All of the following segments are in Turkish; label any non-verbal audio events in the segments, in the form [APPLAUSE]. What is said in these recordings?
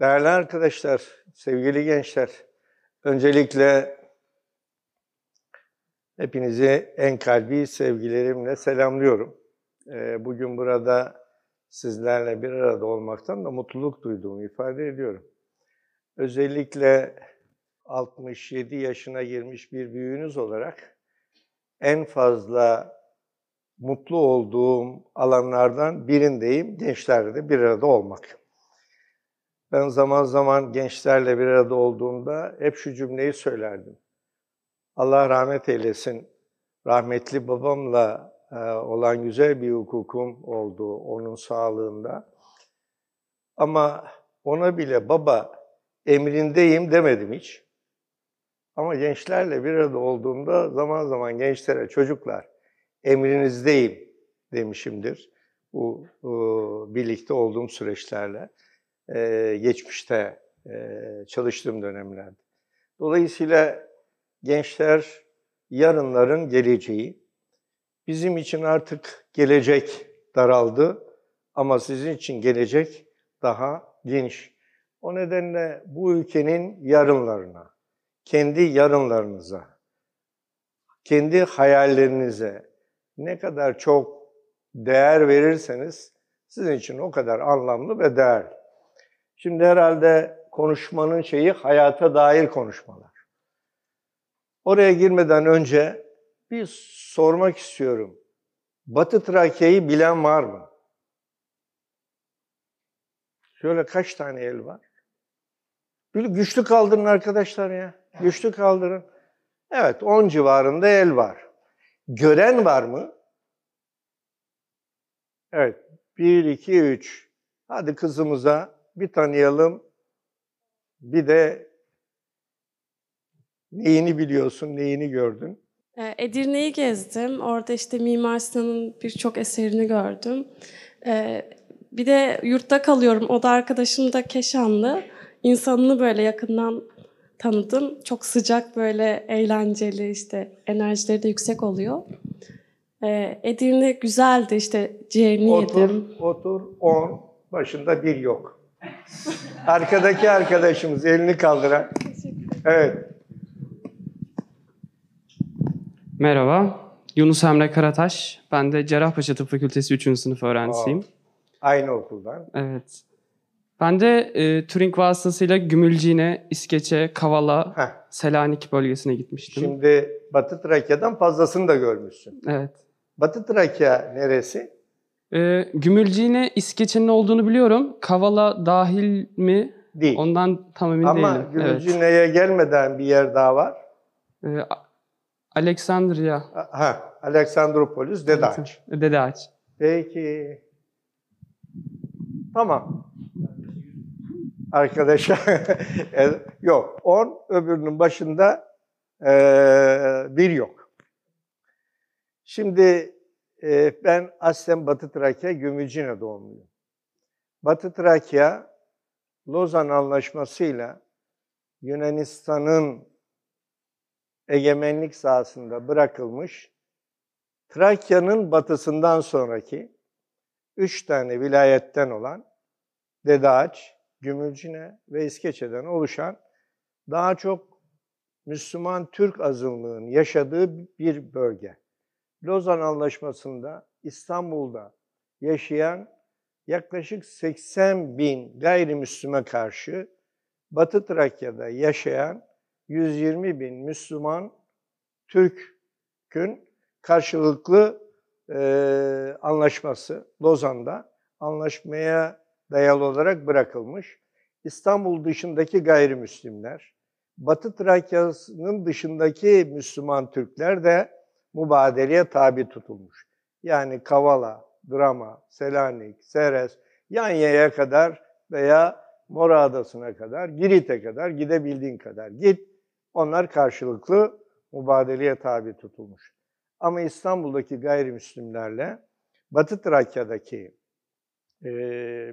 Değerli arkadaşlar, sevgili gençler, öncelikle hepinizi en kalbi sevgilerimle selamlıyorum. Ee, bugün burada sizlerle bir arada olmaktan da mutluluk duyduğumu ifade ediyorum. Özellikle 67 yaşına girmiş bir büyüğünüz olarak en fazla mutlu olduğum alanlardan birindeyim, gençlerle bir arada olmak. Ben zaman zaman gençlerle bir arada olduğumda hep şu cümleyi söylerdim. Allah rahmet eylesin, rahmetli babamla e, olan güzel bir hukukum oldu onun sağlığında. Ama ona bile baba emrindeyim demedim hiç. Ama gençlerle bir arada olduğumda zaman zaman gençlere, çocuklar emrinizdeyim demişimdir. Bu, bu birlikte olduğum süreçlerle e, geçmişte e, çalıştığım dönemlerde. Dolayısıyla gençler yarınların geleceği. Bizim için artık gelecek daraldı ama sizin için gelecek daha geniş. O nedenle bu ülkenin yarınlarına, kendi yarınlarınıza, kendi hayallerinize ne kadar çok değer verirseniz sizin için o kadar anlamlı ve değerli. Şimdi herhalde konuşmanın şeyi hayata dair konuşmalar. Oraya girmeden önce bir sormak istiyorum. Batı Trakya'yı bilen var mı? Şöyle kaç tane el var? Böyle güçlü kaldırın arkadaşlar ya. Güçlü kaldırın. Evet 10 civarında el var. Gören var mı? Evet. 1, 2, 3. Hadi kızımıza bir tanıyalım. Bir de neyini biliyorsun, neyini gördün? Ee, Edirne'yi gezdim. Orada işte Mimar Sinan'ın birçok eserini gördüm. Ee, bir de yurtta kalıyorum. O da arkadaşım da Keşanlı. İnsanını böyle yakından tanıdım. Çok sıcak böyle eğlenceli işte enerjileri de yüksek oluyor. Ee, Edirne güzeldi işte ciğerini Otur, yedim. otur, on, başında bir yok. Arkadaki arkadaşımız elini kaldıran. Evet, Merhaba, Yunus Emre Karataş. Ben de Cerrahpaşa Tıp Fakültesi 3. sınıf öğrencisiyim. aynı okuldan. Evet. Ben de e, Turing vasıtasıyla Gümülcine, İskeçe, Kavala, Heh, Selanik bölgesine gitmiştim. şimdi Batı Trakya'dan fazlasını da görmüşsün. Evet. Batı Trakya neresi? E, Gümülcine, İskeçe'nin olduğunu biliyorum. Kavala dahil mi? Değil. Ondan tam emin Ama değilim. Evet. Gümülcine'ye gelmeden bir yer daha var. E, A- Alexandria. Ha, Aleksandropolis, Dedaç. Dede Ağaç. Peki. Tamam. Arkadaşa [LAUGHS] yok. 10 öbürünün başında e, bir yok. Şimdi e, ben aslen Batı Trakya, Gümülcine doğumluyum. Batı Trakya, Lozan Anlaşması'yla Yunanistan'ın egemenlik sahasında bırakılmış Trakya'nın batısından sonraki üç tane vilayetten olan Dedeağaç, Gümülcine ve İskeçe'den oluşan daha çok Müslüman Türk azınlığın yaşadığı bir bölge. Lozan Anlaşması'nda İstanbul'da yaşayan yaklaşık 80 bin gayrimüslime karşı Batı Trakya'da yaşayan 120 bin Müslüman Türk'ün karşılıklı e, anlaşması Lozan'da anlaşmaya dayalı olarak bırakılmış. İstanbul dışındaki gayrimüslimler, Batı Trakya'nın dışındaki Müslüman Türkler de mübadeleye tabi tutulmuş. Yani Kavala, Drama, Selanik, Seres, Yanya'ya kadar veya Mora Adası'na kadar, Girit'e kadar gidebildiğin kadar git. Onlar karşılıklı mübadeleye tabi tutulmuş. Ama İstanbul'daki gayrimüslimlerle Batı Trakya'daki e,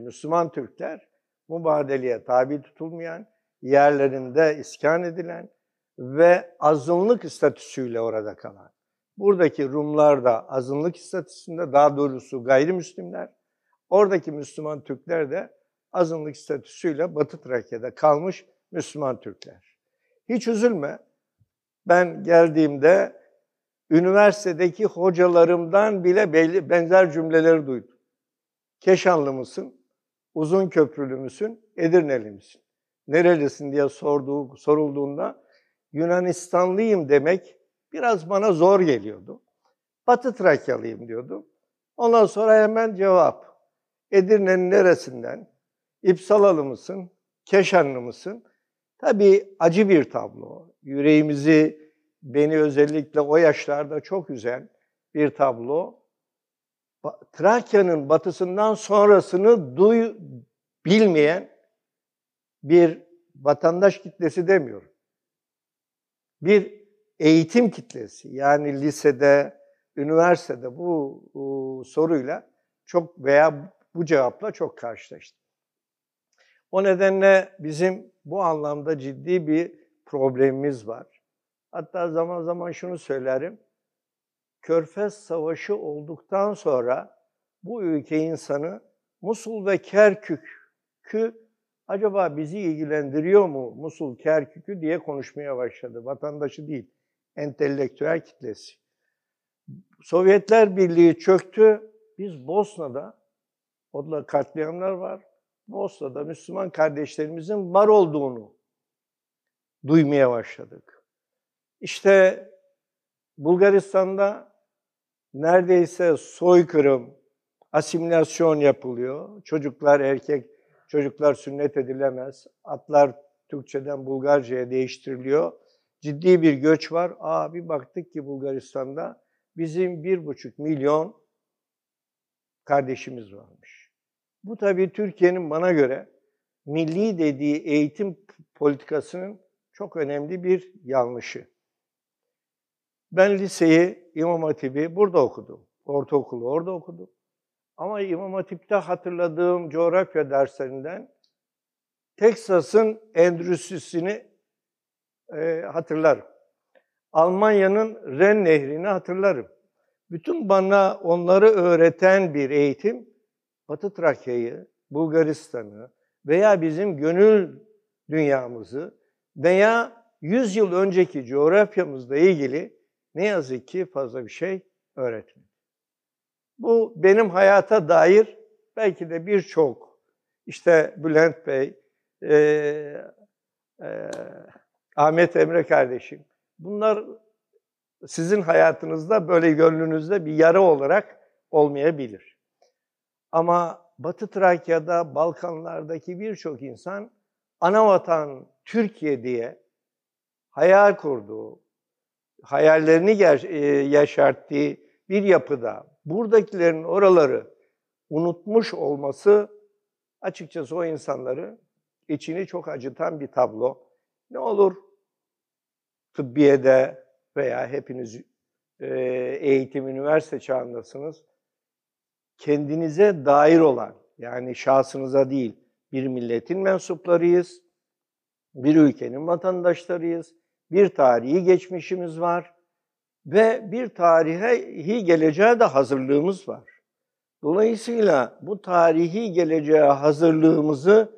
Müslüman Türkler mübadeleye tabi tutulmayan, yerlerinde iskan edilen ve azınlık statüsüyle orada kalan. Buradaki Rumlar da azınlık statüsünde, daha doğrusu gayrimüslimler. Oradaki Müslüman Türkler de azınlık statüsüyle Batı Trakya'da kalmış Müslüman Türkler. Hiç üzülme. Ben geldiğimde üniversitedeki hocalarımdan bile belli, benzer cümleleri duydum. Keşanlı mısın? Uzun köprülü müsün? Edirneli misin? Nerelisin diye sorduğu, sorulduğunda Yunanistanlıyım demek biraz bana zor geliyordu. Batı Trakyalıyım diyordum. Ondan sonra hemen cevap. Edirne'nin neresinden? İpsalalı mısın? Keşanlı mısın? Tabii acı bir tablo. Yüreğimizi, beni özellikle o yaşlarda çok üzen bir tablo. Trakya'nın batısından sonrasını duy, bilmeyen bir vatandaş kitlesi demiyorum. Bir eğitim kitlesi yani lisede, üniversitede bu, bu soruyla çok veya bu cevapla çok karşılaştım. O nedenle bizim bu anlamda ciddi bir problemimiz var. Hatta zaman zaman şunu söylerim. Körfez Savaşı olduktan sonra bu ülke insanı Musul ve Kerkük'ü acaba bizi ilgilendiriyor mu Musul Kerkük'ü diye konuşmaya başladı. Vatandaşı değil, entelektüel kitlesi. Sovyetler Birliği çöktü. Biz Bosna'da, orada katliamlar var. Bosna'da Müslüman kardeşlerimizin var olduğunu duymaya başladık. İşte Bulgaristan'da neredeyse soykırım, asimilasyon yapılıyor. Çocuklar erkek, çocuklar sünnet edilemez. Atlar Türkçeden Bulgarca'ya değiştiriliyor. Ciddi bir göç var. Aa bir baktık ki Bulgaristan'da bizim bir buçuk milyon kardeşimiz varmış. Bu tabii Türkiye'nin bana göre milli dediği eğitim politikasının çok önemli bir yanlışı. Ben liseyi, İmam Hatip'i burada okudum. Ortaokulu orada okudum. Ama İmam Hatip'te hatırladığım coğrafya derslerinden Teksas'ın endüstrisini e, hatırlarım. Almanya'nın Ren Nehri'ni hatırlarım. Bütün bana onları öğreten bir eğitim, Batı Trakya'yı, Bulgaristan'ı veya bizim gönül dünyamızı veya 100 yıl önceki coğrafyamızla ilgili ne yazık ki fazla bir şey öğretmedi. Bu benim hayata dair belki de birçok, işte Bülent Bey, e, e, Ahmet Emre kardeşim, bunlar sizin hayatınızda böyle gönlünüzde bir yara olarak olmayabilir. Ama Batı Trakya'da, Balkanlardaki birçok insan anavatan Türkiye diye hayal kurduğu, hayallerini e, yaşarttığı bir yapıda buradakilerin oraları unutmuş olması açıkçası o insanları içini çok acıtan bir tablo. Ne olur tıbbiyede veya hepiniz e, eğitim, üniversite çağındasınız. Kendinize dair olan, yani şahsınıza değil, bir milletin mensuplarıyız, bir ülkenin vatandaşlarıyız, bir tarihi geçmişimiz var ve bir tarihi geleceğe de hazırlığımız var. Dolayısıyla bu tarihi geleceğe hazırlığımızı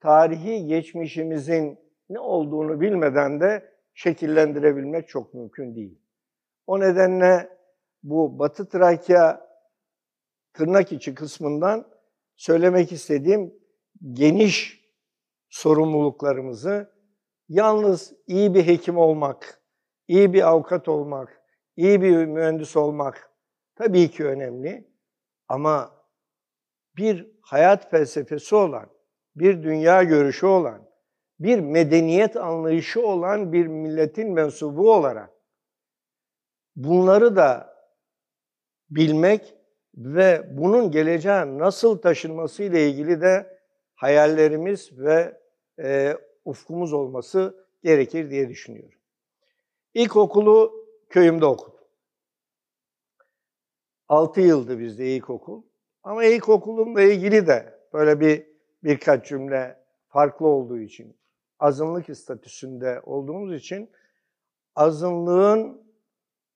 tarihi geçmişimizin ne olduğunu bilmeden de şekillendirebilmek çok mümkün değil. O nedenle bu Batı Trakya tırnak içi kısmından söylemek istediğim geniş sorumluluklarımızı yalnız iyi bir hekim olmak, iyi bir avukat olmak, iyi bir mühendis olmak tabii ki önemli ama bir hayat felsefesi olan, bir dünya görüşü olan, bir medeniyet anlayışı olan bir milletin mensubu olarak bunları da bilmek ve bunun geleceğe nasıl taşınması ile ilgili de hayallerimiz ve e, ufkumuz olması gerekir diye düşünüyorum. İlkokulu köyümde okudum. 6 yıldı bizde ilkokul. Ama ilkokulumla ilgili de böyle bir birkaç cümle farklı olduğu için, azınlık statüsünde olduğumuz için azınlığın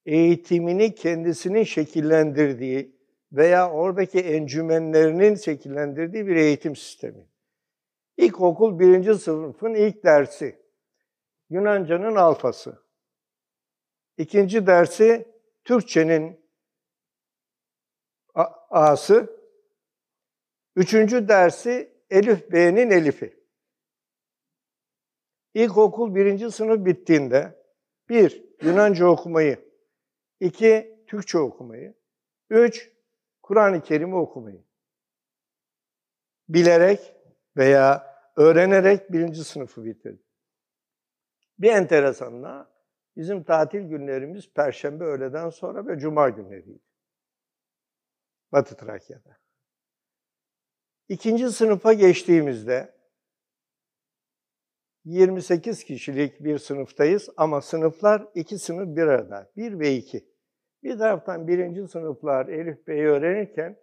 eğitimini kendisinin şekillendirdiği veya oradaki encümenlerinin şekillendirdiği bir eğitim sistemi. İlkokul birinci sınıfın ilk dersi. Yunanca'nın alfası. İkinci dersi Türkçenin A'sı. Üçüncü dersi Elif B'nin Elif'i. İlkokul birinci sınıf bittiğinde bir, Yunanca okumayı, iki, Türkçe okumayı, üç, Kur'an-ı Kerim'i okumayı. Bilerek veya öğrenerek birinci sınıfı bitirdi. Bir enteresanla bizim tatil günlerimiz Perşembe öğleden sonra ve Cuma günleriydi. Batı Trakya'da. İkinci sınıfa geçtiğimizde 28 kişilik bir sınıftayız ama sınıflar iki sınıf bir arada. Bir ve iki. Bir taraftan birinci sınıflar Elif Bey'i öğrenirken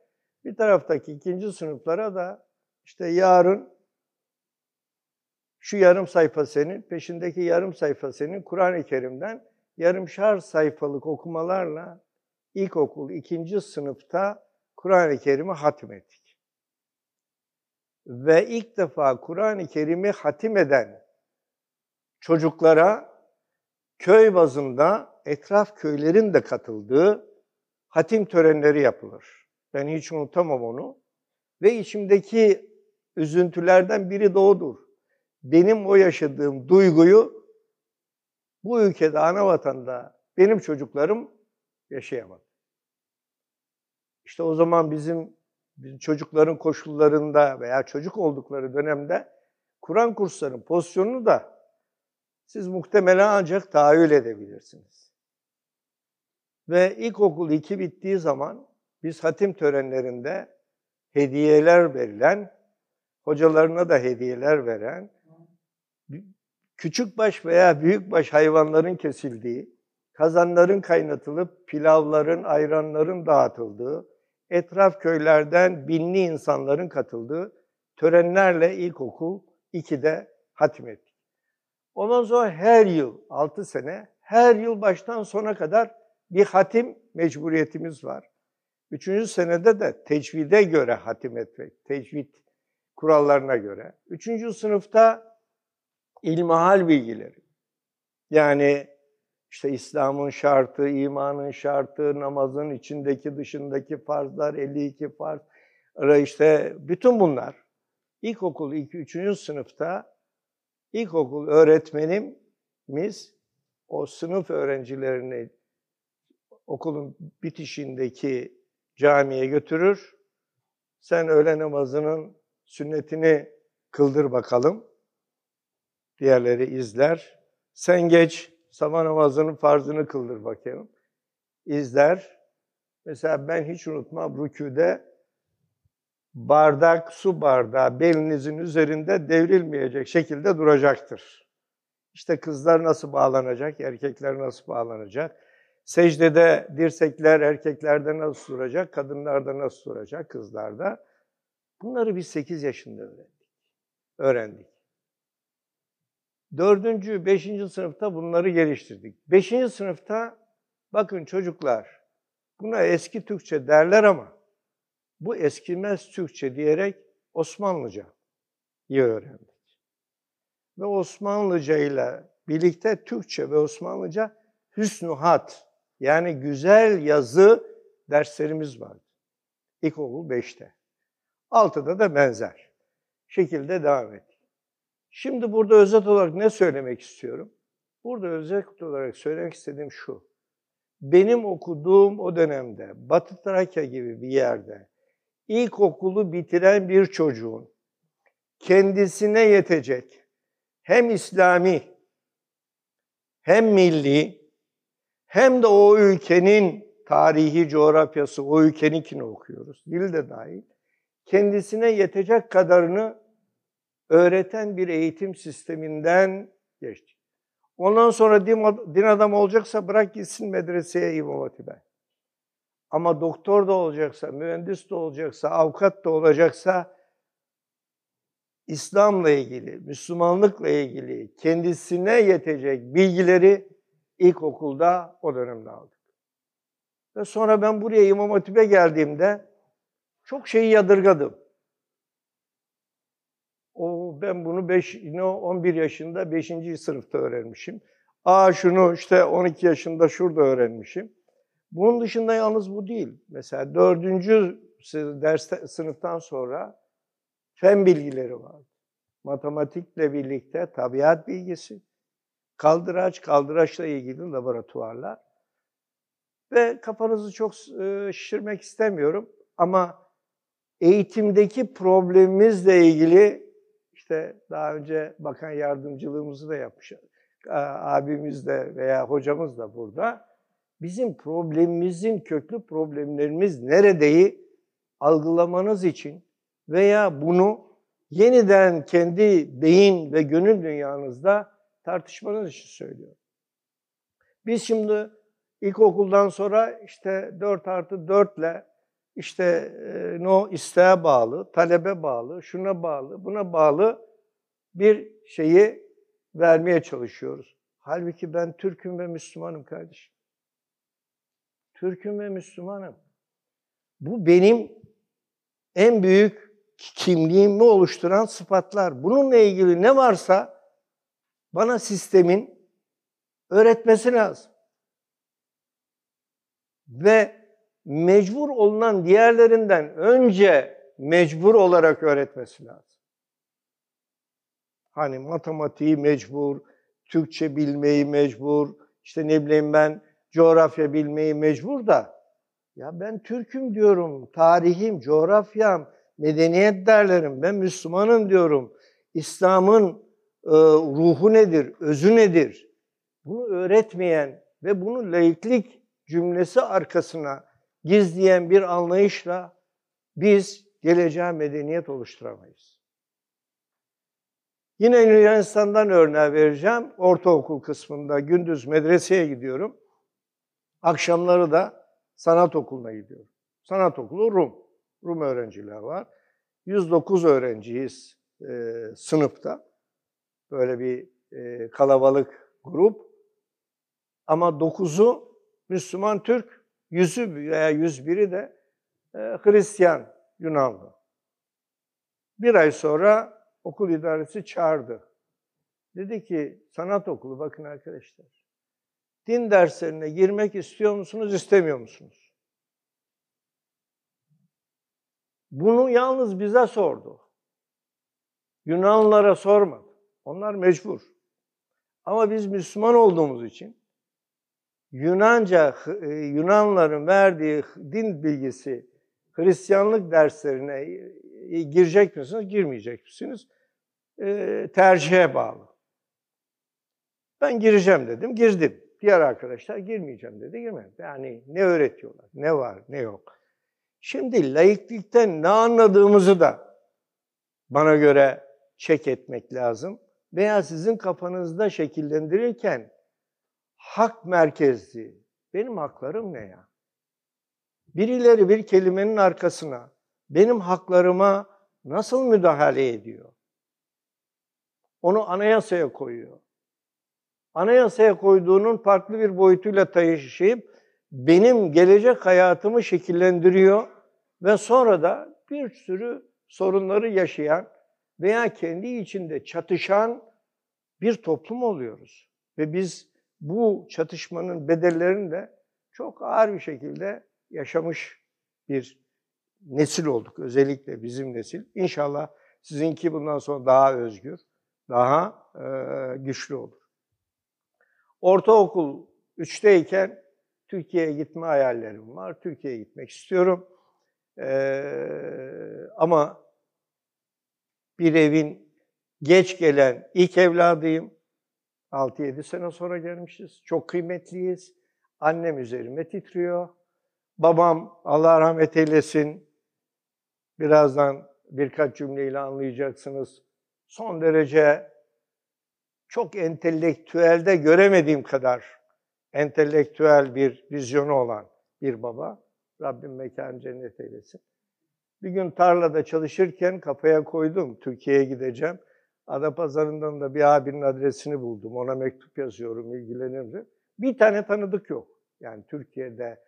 bir taraftaki ikinci sınıflara da işte yarın şu yarım sayfa senin, peşindeki yarım sayfa senin Kur'an-ı Kerim'den yarımşar sayfalık okumalarla ilkokul ikinci sınıfta Kur'an-ı Kerim'i hatmettik. Ve ilk defa Kur'an-ı Kerim'i hatim eden çocuklara köy bazında etraf köylerin de katıldığı hatim törenleri yapılır. Ben hiç unutamam onu. Ve içimdeki üzüntülerden biri de odur. Benim o yaşadığım duyguyu bu ülkede, ana vatanda benim çocuklarım yaşayamadı. İşte o zaman bizim, bizim çocukların koşullarında veya çocuk oldukları dönemde Kur'an kurslarının pozisyonunu da siz muhtemelen ancak tahayyül edebilirsiniz. Ve ilkokul 2 bittiği zaman biz hatim törenlerinde hediyeler verilen, hocalarına da hediyeler veren, küçük baş veya büyük baş hayvanların kesildiği, kazanların kaynatılıp pilavların, ayranların dağıtıldığı, etraf köylerden binli insanların katıldığı törenlerle ilkokul 2'de hatim ettik. Ondan sonra her yıl, 6 sene, her yıl baştan sona kadar bir hatim mecburiyetimiz var. Üçüncü senede de tecvide göre hatim etmek, tecvid kurallarına göre. Üçüncü sınıfta ilmihal bilgileri. Yani işte İslam'ın şartı, imanın şartı, namazın içindeki dışındaki farzlar, 52 farz, işte bütün bunlar. İlkokul 2. 3. sınıfta ilkokul öğretmenimiz o sınıf öğrencilerini okulun bitişindeki camiye götürür. Sen öğle namazının sünnetini kıldır bakalım. Diğerleri izler. Sen geç sabah namazının farzını kıldır bakayım. İzler. Mesela ben hiç unutmam rüküde bardak, su bardağı belinizin üzerinde devrilmeyecek şekilde duracaktır. İşte kızlar nasıl bağlanacak, erkekler nasıl bağlanacak? Secdede dirsekler erkeklerde nasıl duracak, kadınlarda nasıl duracak, kızlarda? Bunları biz 8 yaşında öğrendik. Öğrendik. Dördüncü, beşinci sınıfta bunları geliştirdik. Beşinci sınıfta bakın çocuklar buna eski Türkçe derler ama bu eskimez Türkçe diyerek Osmanlıca iyi öğrendik. Ve Osmanlıca ile birlikte Türkçe ve Osmanlıca hüsnuhat yani güzel yazı derslerimiz vardı. İlkokul 5'te. 6'da da benzer şekilde devam ettik. Şimdi burada özet olarak ne söylemek istiyorum? Burada özet olarak söylemek istediğim şu. Benim okuduğum o dönemde Batı Trakya gibi bir yerde ilkokulu bitiren bir çocuğun kendisine yetecek hem İslami hem milli hem de o ülkenin tarihi coğrafyası, o ülkeninkini okuyoruz. Dil de dahil. Kendisine yetecek kadarını öğreten bir eğitim sisteminden geçtik. Ondan sonra din, din adamı olacaksa bırak gitsin medreseye İmam Hatip'e. Ama doktor da olacaksa, mühendis de olacaksa, avukat da olacaksa İslam'la ilgili, Müslümanlıkla ilgili kendisine yetecek bilgileri ilkokulda o dönemde aldık. Ve sonra ben buraya İmam Hatip'e geldiğimde çok şeyi yadırgadım. O ben bunu 5 yine 11 yaşında 5. sınıfta öğrenmişim. Aa şunu işte 12 yaşında şurada öğrenmişim. Bunun dışında yalnız bu değil. Mesela 4. ders sınıftan sonra fen bilgileri var. Matematikle birlikte tabiat bilgisi, kaldıraç, kaldıraçla ilgili laboratuvarlar. Ve kafanızı çok e, şişirmek istemiyorum ama eğitimdeki problemimizle ilgili işte daha önce bakan yardımcılığımızı da yapmış abimiz de veya hocamız da burada. Bizim problemimizin köklü problemlerimiz neredeyi algılamanız için veya bunu yeniden kendi beyin ve gönül dünyanızda tartışmanız için söylüyorum. Biz şimdi ilkokuldan sonra işte 4 artı 4 ile işte e, no isteğe bağlı, talebe bağlı, şuna bağlı, buna bağlı bir şeyi vermeye çalışıyoruz. Halbuki ben Türk'üm ve Müslümanım kardeşim. Türk'üm ve Müslümanım. Bu benim en büyük kimliğimi oluşturan sıfatlar. Bununla ilgili ne varsa bana sistemin öğretmesi lazım. Ve mecbur olunan diğerlerinden önce mecbur olarak öğretmesi lazım. Hani matematiği mecbur, Türkçe bilmeyi mecbur, işte ne bileyim ben coğrafya bilmeyi mecbur da ya ben Türk'üm diyorum, tarihim, coğrafyam, medeniyet derlerim, ben Müslümanım diyorum. İslam'ın e, ruhu nedir, özü nedir? Bunu öğretmeyen ve bunu laiklik cümlesi arkasına gizleyen bir anlayışla biz geleceğe medeniyet oluşturamayız. Yine Yunanistan'dan örneği vereceğim. Ortaokul kısmında gündüz medreseye gidiyorum. Akşamları da sanat okuluna gidiyorum. Sanat okulu Rum. Rum öğrenciler var. 109 öğrenciyiz e, sınıfta. Böyle bir e, kalabalık grup. Ama 9'u Müslüman Türk, yüzü veya 101'i de e, Hristiyan Yunanlı. Bir ay sonra okul idaresi çağırdı. Dedi ki sanat okulu bakın arkadaşlar. Din derslerine girmek istiyor musunuz, istemiyor musunuz? Bunu yalnız bize sordu. Yunanlılara sormadı. Onlar mecbur. Ama biz Müslüman olduğumuz için Yunanca, e, Yunanların verdiği din bilgisi Hristiyanlık derslerine e, girecek misiniz, girmeyecek misiniz? E, tercihe bağlı. Ben gireceğim dedim, girdim. Diğer arkadaşlar girmeyeceğim dedi, girmedim. Yani ne öğretiyorlar, ne var, ne yok. Şimdi laiklikten ne anladığımızı da bana göre çek etmek lazım. Veya sizin kafanızda şekillendirirken hak merkezli, benim haklarım ne ya? Birileri bir kelimenin arkasına benim haklarıma nasıl müdahale ediyor? Onu anayasaya koyuyor. Anayasaya koyduğunun farklı bir boyutuyla taşıyıp benim gelecek hayatımı şekillendiriyor ve sonra da bir sürü sorunları yaşayan veya kendi içinde çatışan bir toplum oluyoruz. Ve biz bu çatışmanın bedellerini de çok ağır bir şekilde yaşamış bir nesil olduk. Özellikle bizim nesil. İnşallah sizinki bundan sonra daha özgür, daha e, güçlü olur. Ortaokul 3'teyken Türkiye'ye gitme hayallerim var. Türkiye'ye gitmek istiyorum. Ee, ama bir evin geç gelen ilk evladıyım. 6-7 sene sonra gelmişiz. Çok kıymetliyiz. Annem üzerime titriyor. Babam Allah rahmet eylesin. Birazdan birkaç cümleyle anlayacaksınız. Son derece çok entelektüelde göremediğim kadar entelektüel bir vizyonu olan bir baba. Rabbim mekanı cennet eylesin. Bir gün tarlada çalışırken kafaya koydum, Türkiye'ye gideceğim. Adapazarı'ndan da bir abinin adresini buldum. Ona mektup yazıyorum, ilgilenirim. Bir tane tanıdık yok. Yani Türkiye'de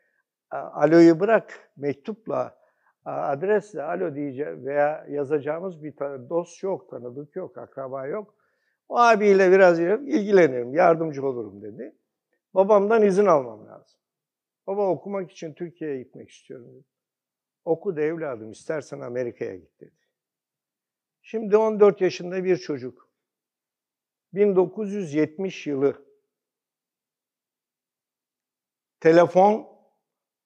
aloyu bırak, mektupla adresle alo diyeceğim veya yazacağımız bir tane dost yok, tanıdık yok, akraba yok. O abiyle biraz ilgilenirim, yardımcı olurum dedi. Babamdan izin almam lazım. Baba okumak için Türkiye'ye gitmek istiyorum dedi. Oku da evladım, istersen Amerika'ya git dedi. Şimdi 14 yaşında bir çocuk. 1970 yılı. Telefon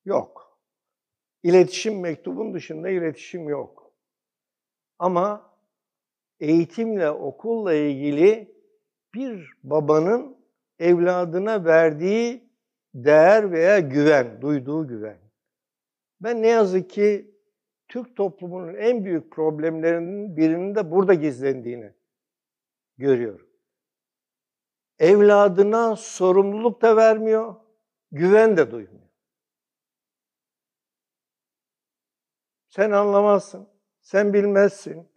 yok. İletişim mektubun dışında iletişim yok. Ama eğitimle, okulla ilgili bir babanın evladına verdiği değer veya güven, duyduğu güven. Ben ne yazık ki Türk toplumunun en büyük problemlerinin birinin de burada gizlendiğini görüyorum. Evladına sorumluluk da vermiyor, güven de duymuyor. Sen anlamazsın, sen bilmezsin.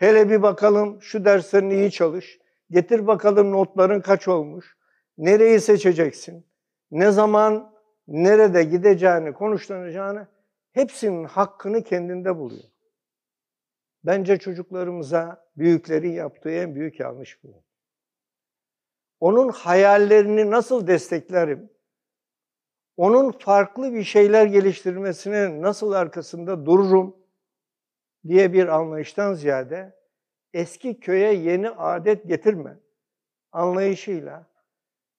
Hele bir bakalım şu derslerini iyi çalış. Getir bakalım notların kaç olmuş. Nereyi seçeceksin? Ne zaman, nerede gideceğini, konuşlanacağını hepsinin hakkını kendinde buluyor. Bence çocuklarımıza büyüklerin yaptığı en büyük yanlış bu. Onun hayallerini nasıl desteklerim? Onun farklı bir şeyler geliştirmesine nasıl arkasında dururum diye bir anlayıştan ziyade eski köye yeni adet getirme anlayışıyla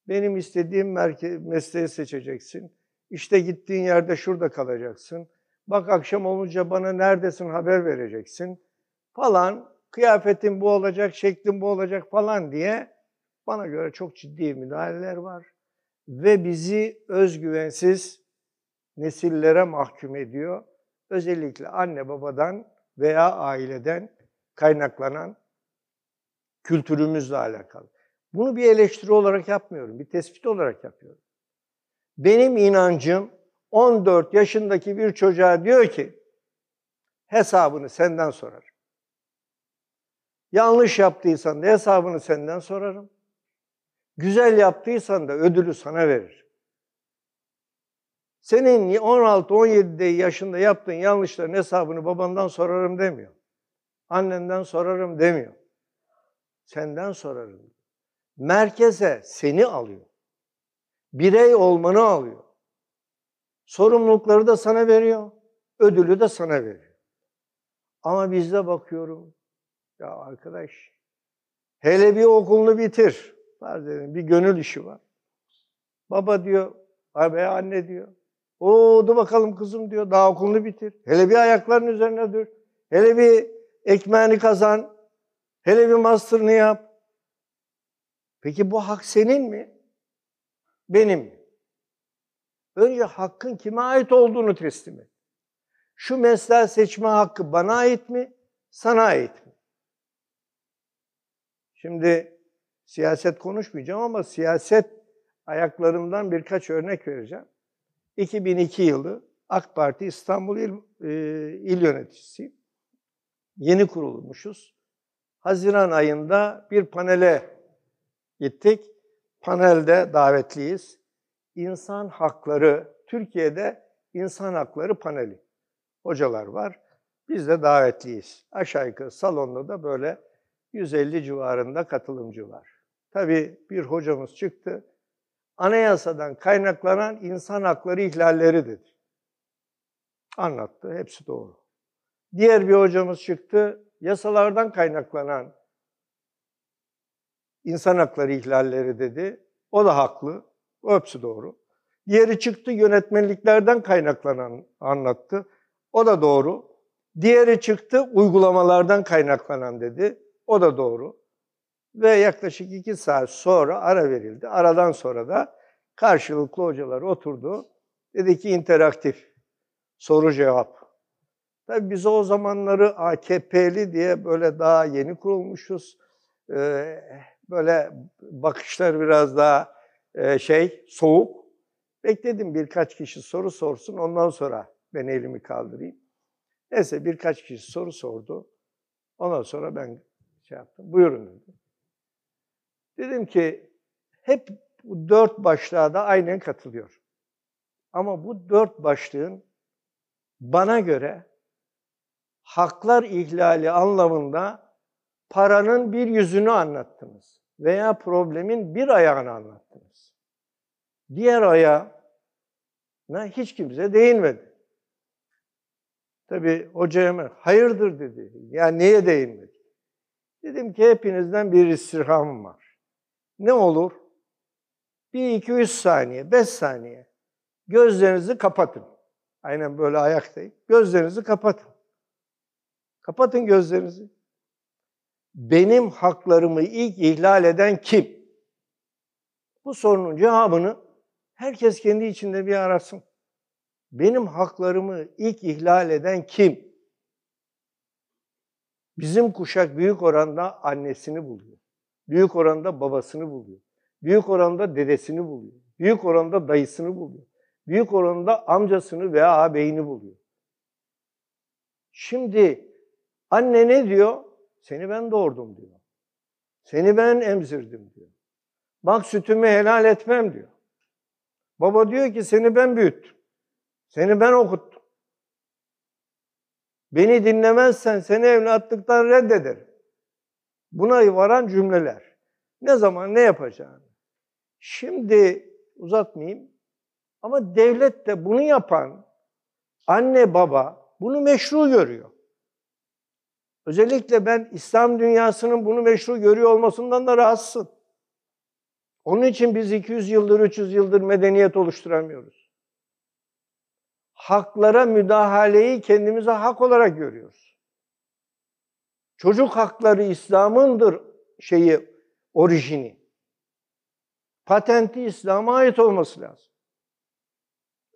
benim istediğim mesleği seçeceksin. İşte gittiğin yerde şurada kalacaksın. Bak akşam olunca bana neredesin haber vereceksin falan. Kıyafetin bu olacak, şeklin bu olacak falan diye bana göre çok ciddi müdahaleler var. Ve bizi özgüvensiz nesillere mahkum ediyor. Özellikle anne babadan veya aileden kaynaklanan kültürümüzle alakalı. Bunu bir eleştiri olarak yapmıyorum, bir tespit olarak yapıyorum. Benim inancım 14 yaşındaki bir çocuğa diyor ki hesabını senden sorarım. Yanlış yaptıysan da hesabını senden sorarım. Güzel yaptıysan da ödülü sana verir. Senin 16-17 yaşında yaptığın yanlışların hesabını babandan sorarım demiyor. Annenden sorarım demiyor. Senden sorarım. Merkeze seni alıyor. Birey olmanı alıyor. Sorumlulukları da sana veriyor. Ödülü de sana veriyor. Ama bizde bakıyorum. Ya arkadaş hele bir okulunu bitir. Var dedim, bir gönül işi var. Baba diyor, abi anne diyor. O dur bakalım kızım diyor, daha okulunu bitir. Hele bir ayakların üzerine dur. Hele bir ekmeğini kazan. Hele bir master'ını yap. Peki bu hak senin mi? Benim mi? Önce hakkın kime ait olduğunu teslim et. Şu mesleği seçme hakkı bana ait mi, sana ait mi? Şimdi siyaset konuşmayacağım ama siyaset ayaklarımdan birkaç örnek vereceğim. 2002 yılı AK Parti İstanbul İl, e, İl Yöneticisiyim. Yeni kurulmuşuz. Haziran ayında bir panele gittik. Panelde davetliyiz. İnsan hakları, Türkiye'de insan hakları paneli. Hocalar var. Biz de davetliyiz. Aşağı yukarı salonda da böyle 150 civarında katılımcı var. Tabii bir hocamız çıktı. Anayasadan kaynaklanan insan hakları ihlalleri dedi. Anlattı. Hepsi doğru. Diğer bir hocamız çıktı. Yasalardan kaynaklanan insan hakları ihlalleri dedi. O da haklı. O hepsi doğru. Diğeri çıktı yönetmenliklerden kaynaklanan anlattı. O da doğru. Diğeri çıktı uygulamalardan kaynaklanan dedi. O da doğru. Ve yaklaşık iki saat sonra ara verildi. Aradan sonra da karşılıklı hocalar oturdu. Dedi ki interaktif soru cevap. Tabii biz o zamanları AKP'li diye böyle daha yeni kurulmuşuz. Ee, böyle bakışlar biraz daha e, şey soğuk. Bekledim birkaç kişi soru sorsun ondan sonra ben elimi kaldırayım. Neyse birkaç kişi soru sordu. Ondan sonra ben şey yaptım. Buyurun dedim. Dedim ki hep bu dört başlığa da aynen katılıyor. Ama bu dört başlığın bana göre haklar ihlali anlamında paranın bir yüzünü anlattınız veya problemin bir ayağını anlattınız. Diğer ayağına hiç kimse değinmedi. Tabii hoca hemen hayırdır dedi. Ya neye değinmedi? Dedim ki hepinizden bir istirhamım var. Ne olur? Bir iki üç saniye, beş saniye gözlerinizi kapatın. Aynen böyle ayaktayım. Gözlerinizi kapatın. Kapatın gözlerinizi. Benim haklarımı ilk ihlal eden kim? Bu sorunun cevabını herkes kendi içinde bir arasın. Benim haklarımı ilk ihlal eden kim? Bizim kuşak büyük oranda annesini buluyor. Büyük oranda babasını buluyor. Büyük oranda dedesini buluyor. Büyük oranda dayısını buluyor. Büyük oranda amcasını veya ağabeyini buluyor. Şimdi anne ne diyor? Seni ben doğurdum diyor. Seni ben emzirdim diyor. Bak sütümü helal etmem diyor. Baba diyor ki seni ben büyüttüm. Seni ben okuttum. Beni dinlemezsen seni evlatlıktan reddederim. Buna varan cümleler. Ne zaman ne yapacağını. Şimdi uzatmayayım. Ama devlet de bunu yapan anne baba bunu meşru görüyor. Özellikle ben İslam dünyasının bunu meşru görüyor olmasından da rahatsızım. Onun için biz 200 yıldır, 300 yıldır medeniyet oluşturamıyoruz. Haklara müdahaleyi kendimize hak olarak görüyoruz. Çocuk hakları İslam'ındır şeyi, orijini. Patenti İslam'a ait olması lazım.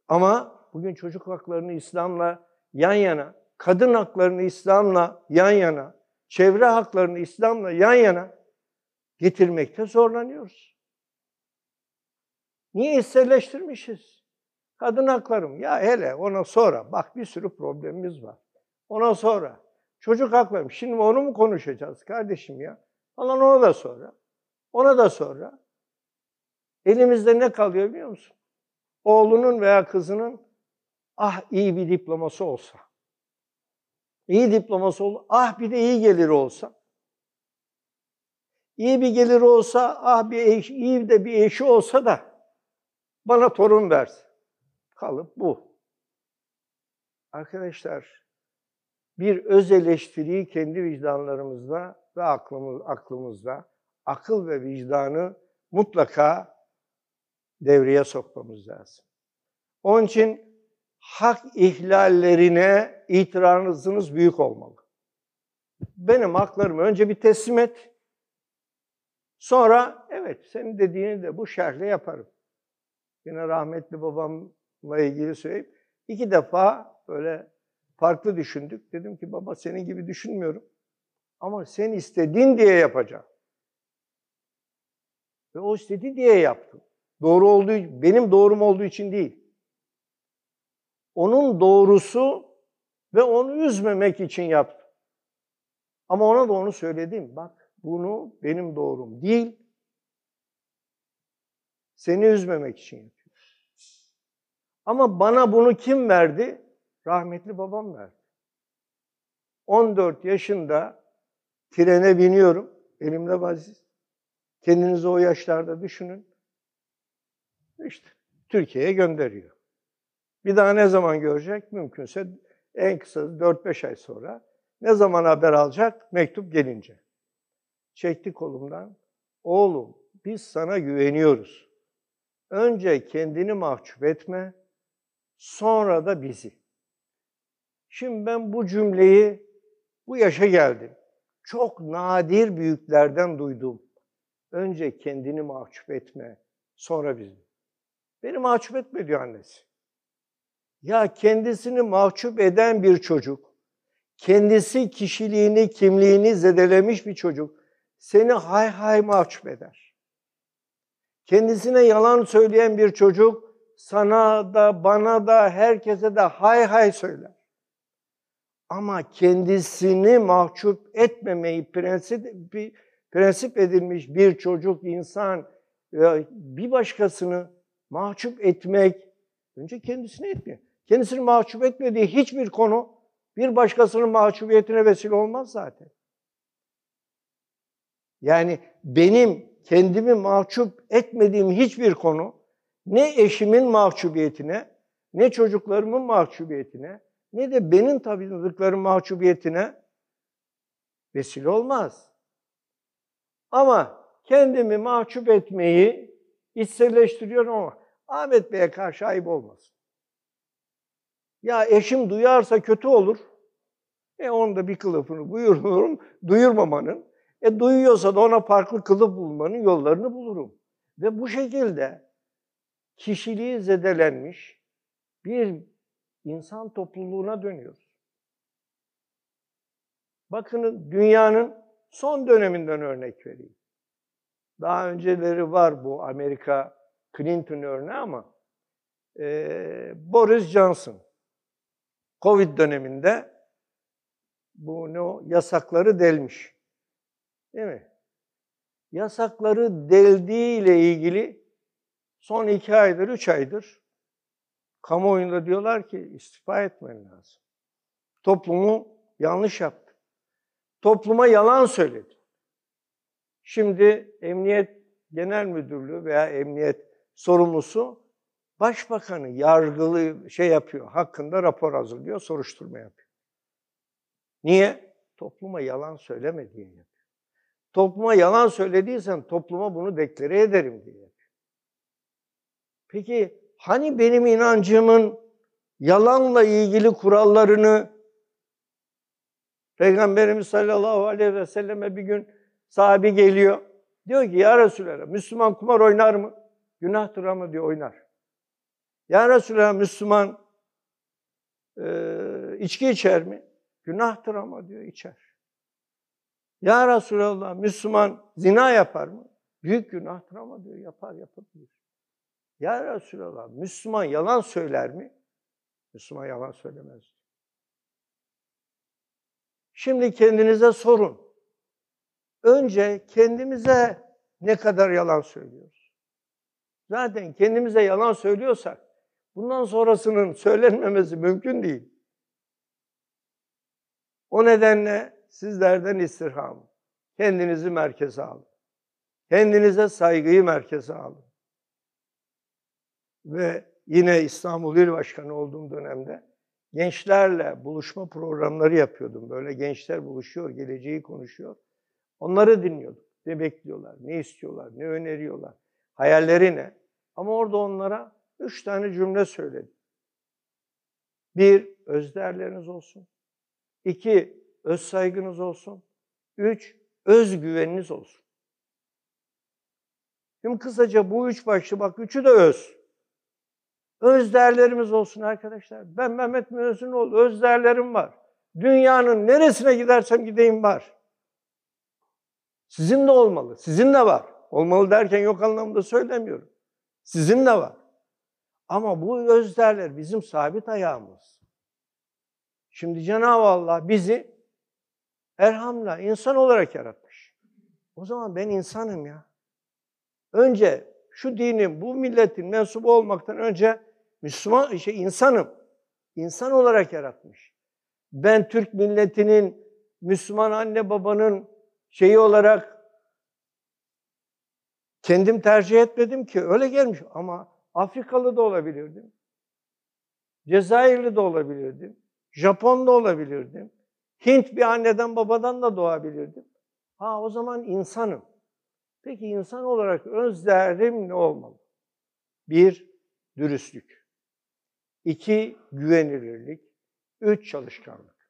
Ama bugün çocuk haklarını İslam'la yan yana, kadın haklarını İslam'la yan yana, çevre haklarını İslam'la yan yana getirmekte zorlanıyoruz. Niye içselleştirmişiz? Kadın haklarım. Ya hele ona sonra. Bak bir sürü problemimiz var. Ona sonra. Çocuk haklarım. Şimdi onu mu konuşacağız kardeşim ya? Falan ona da sonra. Ona da sonra. Elimizde ne kalıyor biliyor musun? Oğlunun veya kızının ah iyi bir diploması olsa. İyi diploması ol. Ah bir de iyi geliri olsa. İyi bir geliri olsa, ah bir eş, iyi de bir eşi olsa da bana torun versin. Kalıp bu. Arkadaşlar, bir öz eleştiriyi kendi vicdanlarımızda ve aklımız, aklımızda, akıl ve vicdanı mutlaka devreye sokmamız lazım. Onun için hak ihlallerine itirazınız büyük olmalı. Benim haklarımı önce bir teslim et. Sonra evet senin dediğini de bu şerhle yaparım. Yine rahmetli babamla ilgili söyleyeyim. İki defa böyle farklı düşündük. Dedim ki baba senin gibi düşünmüyorum. Ama sen istedin diye yapacağım. Ve o istedi diye yaptım. Doğru olduğu, benim doğrum olduğu için değil. Onun doğrusu ve onu üzmemek için yaptım. Ama ona da onu söyledim. Bak bunu benim doğrum değil, seni üzmemek için yapıyorum. Ama bana bunu kim verdi? Rahmetli babam verdi. 14 yaşında trene biniyorum. Elimde vaziz. Kendinizi o yaşlarda düşünün. İşte Türkiye'ye gönderiyor. Bir daha ne zaman görecek? Mümkünse en kısa 4-5 ay sonra. Ne zaman haber alacak? Mektup gelince. Çekti kolumdan. Oğlum biz sana güveniyoruz. Önce kendini mahcup etme, sonra da bizi. Şimdi ben bu cümleyi bu yaşa geldim. Çok nadir büyüklerden duydum. Önce kendini mahcup etme, sonra bizi. Beni mahcup etme diyor annesi. Ya kendisini mahcup eden bir çocuk, kendisi kişiliğini, kimliğini zedelemiş bir çocuk seni hay hay mahcup eder. Kendisine yalan söyleyen bir çocuk sana da, bana da, herkese de hay hay söyler. Ama kendisini mahcup etmemeyi prensip, prensip edilmiş bir çocuk, insan, bir başkasını mahcup etmek, önce kendisini etmiyor. Kendisini mahcup etmediği hiçbir konu bir başkasının mahcubiyetine vesile olmaz zaten. Yani benim kendimi mahcup etmediğim hiçbir konu ne eşimin mahcubiyetine, ne çocuklarımın mahcubiyetine, ne de benim tanıdıklarım mahcubiyetine vesile olmaz. Ama kendimi mahcup etmeyi içselleştiriyorum ama Ahmet Bey'e karşı ayıp olmasın. Ya eşim duyarsa kötü olur. E onun da bir kılıfını buyururum, duyurmamanın. E duyuyorsa da ona farklı kılıf bulmanın yollarını bulurum. Ve bu şekilde kişiliği zedelenmiş bir insan topluluğuna dönüyoruz. Bakın dünyanın son döneminden örnek vereyim. Daha önceleri var bu Amerika Clinton örneği ama e, Boris Johnson Covid döneminde bu ne yasakları delmiş. Değil mi? Yasakları deldiği ile ilgili son iki aydır, üç aydır kamuoyunda diyorlar ki istifa etmen lazım. Toplumu yanlış yaptı. Topluma yalan söyledi. Şimdi Emniyet Genel Müdürlüğü veya Emniyet sorumlusu Başbakanı yargılı şey yapıyor, hakkında rapor hazırlıyor, soruşturma yapıyor. Niye? Topluma yalan söyleme diye yapıyor. Topluma yalan söylediysen topluma bunu deklare ederim diye yapıyor. Peki hani benim inancımın yalanla ilgili kurallarını Peygamberimiz sallallahu aleyhi ve selleme bir gün sahibi geliyor. Diyor ki ya Resulallah Müslüman kumar oynar mı? Günahtır ama diyor oynar. Ya Resulallah Müslüman e, içki içer mi? Günahtır ama diyor içer. Ya Resulallah Müslüman zina yapar mı? Büyük günahtır ama diyor yapar yapabilir. Ya Resulallah Müslüman yalan söyler mi? Müslüman yalan söylemez. Şimdi kendinize sorun. Önce kendimize ne kadar yalan söylüyoruz? Zaten kendimize yalan söylüyorsak bundan sonrasının söylenmemesi mümkün değil. O nedenle sizlerden istirham. Kendinizi merkeze alın. Kendinize saygıyı merkeze alın. Ve yine İstanbul İl Başkanı olduğum dönemde gençlerle buluşma programları yapıyordum. Böyle gençler buluşuyor, geleceği konuşuyor. Onları dinliyordum. Ne bekliyorlar, ne istiyorlar, ne öneriyorlar, hayalleri ne? Ama orada onlara üç tane cümle söyledim. Bir, özdeğerleriniz olsun. İki, öz saygınız olsun. Üç, özgüveniniz olsun. Şimdi kısaca bu üç başlı bak üçü de öz. Öz değerlerimiz olsun arkadaşlar. Ben Mehmet Müezzinoğlu, öz değerlerim var. Dünyanın neresine gidersem gideyim var. Sizin de olmalı, sizin de var. Olmalı derken yok anlamda söylemiyorum. Sizin de var. Ama bu öz değerler bizim sabit ayağımız. Şimdi Cenab-ı Allah bizi Erhamla insan olarak yaratmış. O zaman ben insanım ya. Önce şu dinin, bu milletin mensubu olmaktan önce Müslüman, şey insanım. İnsan olarak yaratmış. Ben Türk milletinin, Müslüman anne babanın şeyi olarak kendim tercih etmedim ki. Öyle gelmiş ama Afrikalı da olabilirdim. Cezayirli de olabilirdim. Japon da olabilirdim. Hint bir anneden babadan da doğabilirdim. Ha o zaman insanım. Peki insan olarak öz değerim ne olmalı? Bir, dürüstlük. İki, güvenilirlik. Üç, çalışkanlık.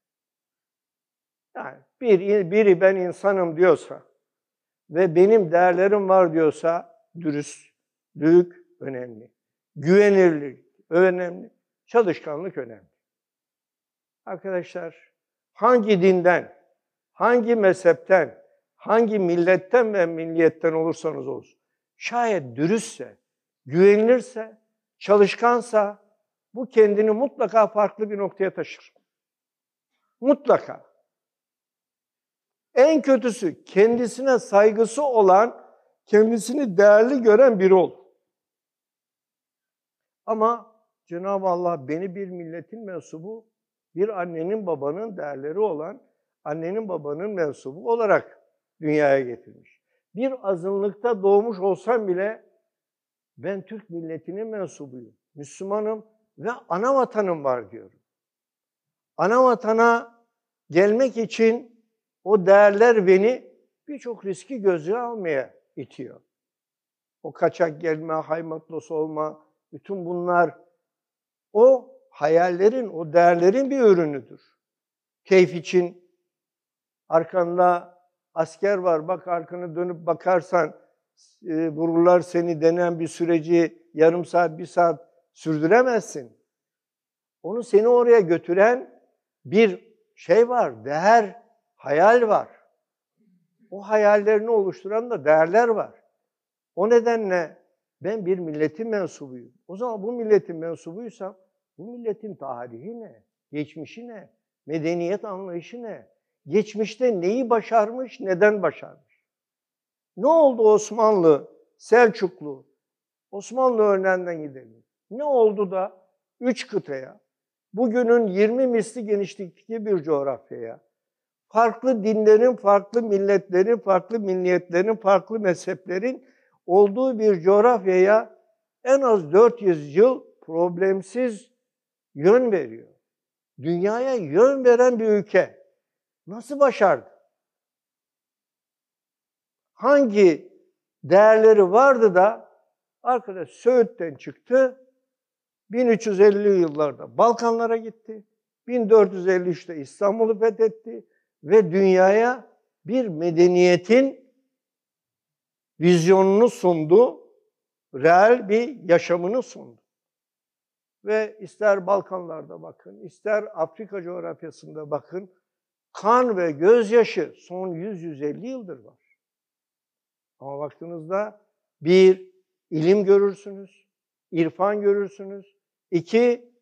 Yani bir, biri ben insanım diyorsa ve benim değerlerim var diyorsa dürüstlük önemli. Güvenilirlik önemli. Çalışkanlık önemli. Arkadaşlar hangi dinden, hangi mezhepten, hangi milletten ve milliyetten olursanız olsun, şayet dürüstse, güvenilirse, çalışkansa bu kendini mutlaka farklı bir noktaya taşır. Mutlaka. En kötüsü kendisine saygısı olan, kendisini değerli gören biri olur. Ama Cenab-ı Allah beni bir milletin mensubu Bir annenin babanın değerleri olan annenin babanın mensubu olarak dünyaya getirmiş. Bir azınlıkta doğmuş olsam bile ben Türk milletinin mensubuyum. Müslümanım ve ana vatanım var diyorum. Ana vatana gelmek için o değerler beni birçok riski göze almaya itiyor. O kaçak gelme, haymatlos olma, bütün bunlar o hayallerin, o değerlerin bir ürünüdür. Keyif için arkanda asker var, bak arkanı dönüp bakarsan e, vururlar seni denen bir süreci yarım saat, bir saat sürdüremezsin. Onu seni oraya götüren bir şey var, değer, hayal var. O hayallerini oluşturan da değerler var. O nedenle ben bir milletin mensubuyum. O zaman bu milletin mensubuysam bu milletin tarihi ne? Geçmişi ne? Medeniyet anlayışı ne? Geçmişte neyi başarmış, neden başarmış? Ne oldu Osmanlı, Selçuklu? Osmanlı örneğinden gidelim. Ne oldu da üç kıtaya, bugünün 20 misli genişlikteki bir coğrafyaya, farklı dinlerin, farklı milletlerin, farklı milliyetlerin, farklı mezheplerin olduğu bir coğrafyaya en az 400 yıl problemsiz yön veriyor. Dünyaya yön veren bir ülke. Nasıl başardı? Hangi değerleri vardı da arkadaş Söğüt'ten çıktı, 1350 yıllarda Balkanlara gitti, 1453'te İstanbul'u fethetti ve dünyaya bir medeniyetin vizyonunu sundu, reel bir yaşamını sundu. Ve ister Balkanlarda bakın, ister Afrika coğrafyasında bakın, kan ve gözyaşı son 100-150 yıldır var. Ama baktığınızda bir, ilim görürsünüz, irfan görürsünüz. iki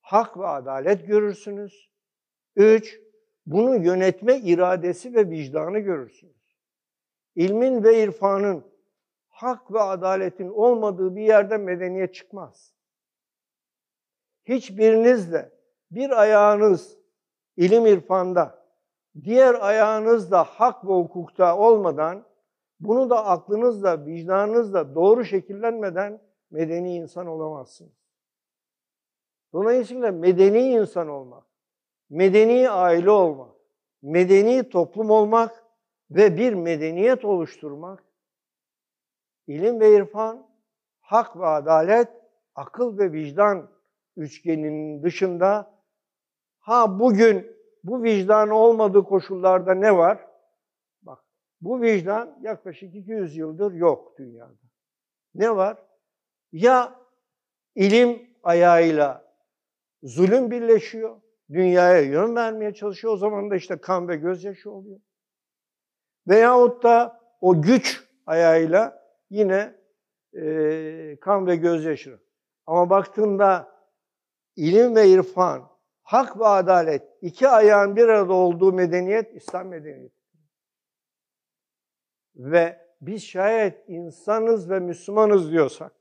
hak ve adalet görürsünüz. Üç, bunu yönetme iradesi ve vicdanı görürsünüz. İlmin ve irfanın, hak ve adaletin olmadığı bir yerden medeniyet çıkmaz. Hiçbiriniz de bir ayağınız ilim irfanda, diğer ayağınız da hak ve hukukta olmadan, bunu da aklınızla, vicdanınızla doğru şekillenmeden medeni insan olamazsınız. Dolayısıyla medeni insan olmak, medeni aile olmak, medeni toplum olmak ve bir medeniyet oluşturmak, ilim ve irfan, hak ve adalet, akıl ve vicdan üçgeninin dışında ha bugün bu vicdan olmadığı koşullarda ne var? Bak bu vicdan yaklaşık 200 yıldır yok dünyada. Ne var? Ya ilim ayağıyla zulüm birleşiyor, dünyaya yön vermeye çalışıyor. O zaman da işte kan ve gözyaşı oluyor. Veyahut da o güç ayağıyla yine e, kan ve gözyaşı. Ama baktığında ilim ve irfan, hak ve adalet iki ayağın bir arada olduğu medeniyet İslam medeniyeti. Ve biz şayet insanız ve Müslümanız diyorsak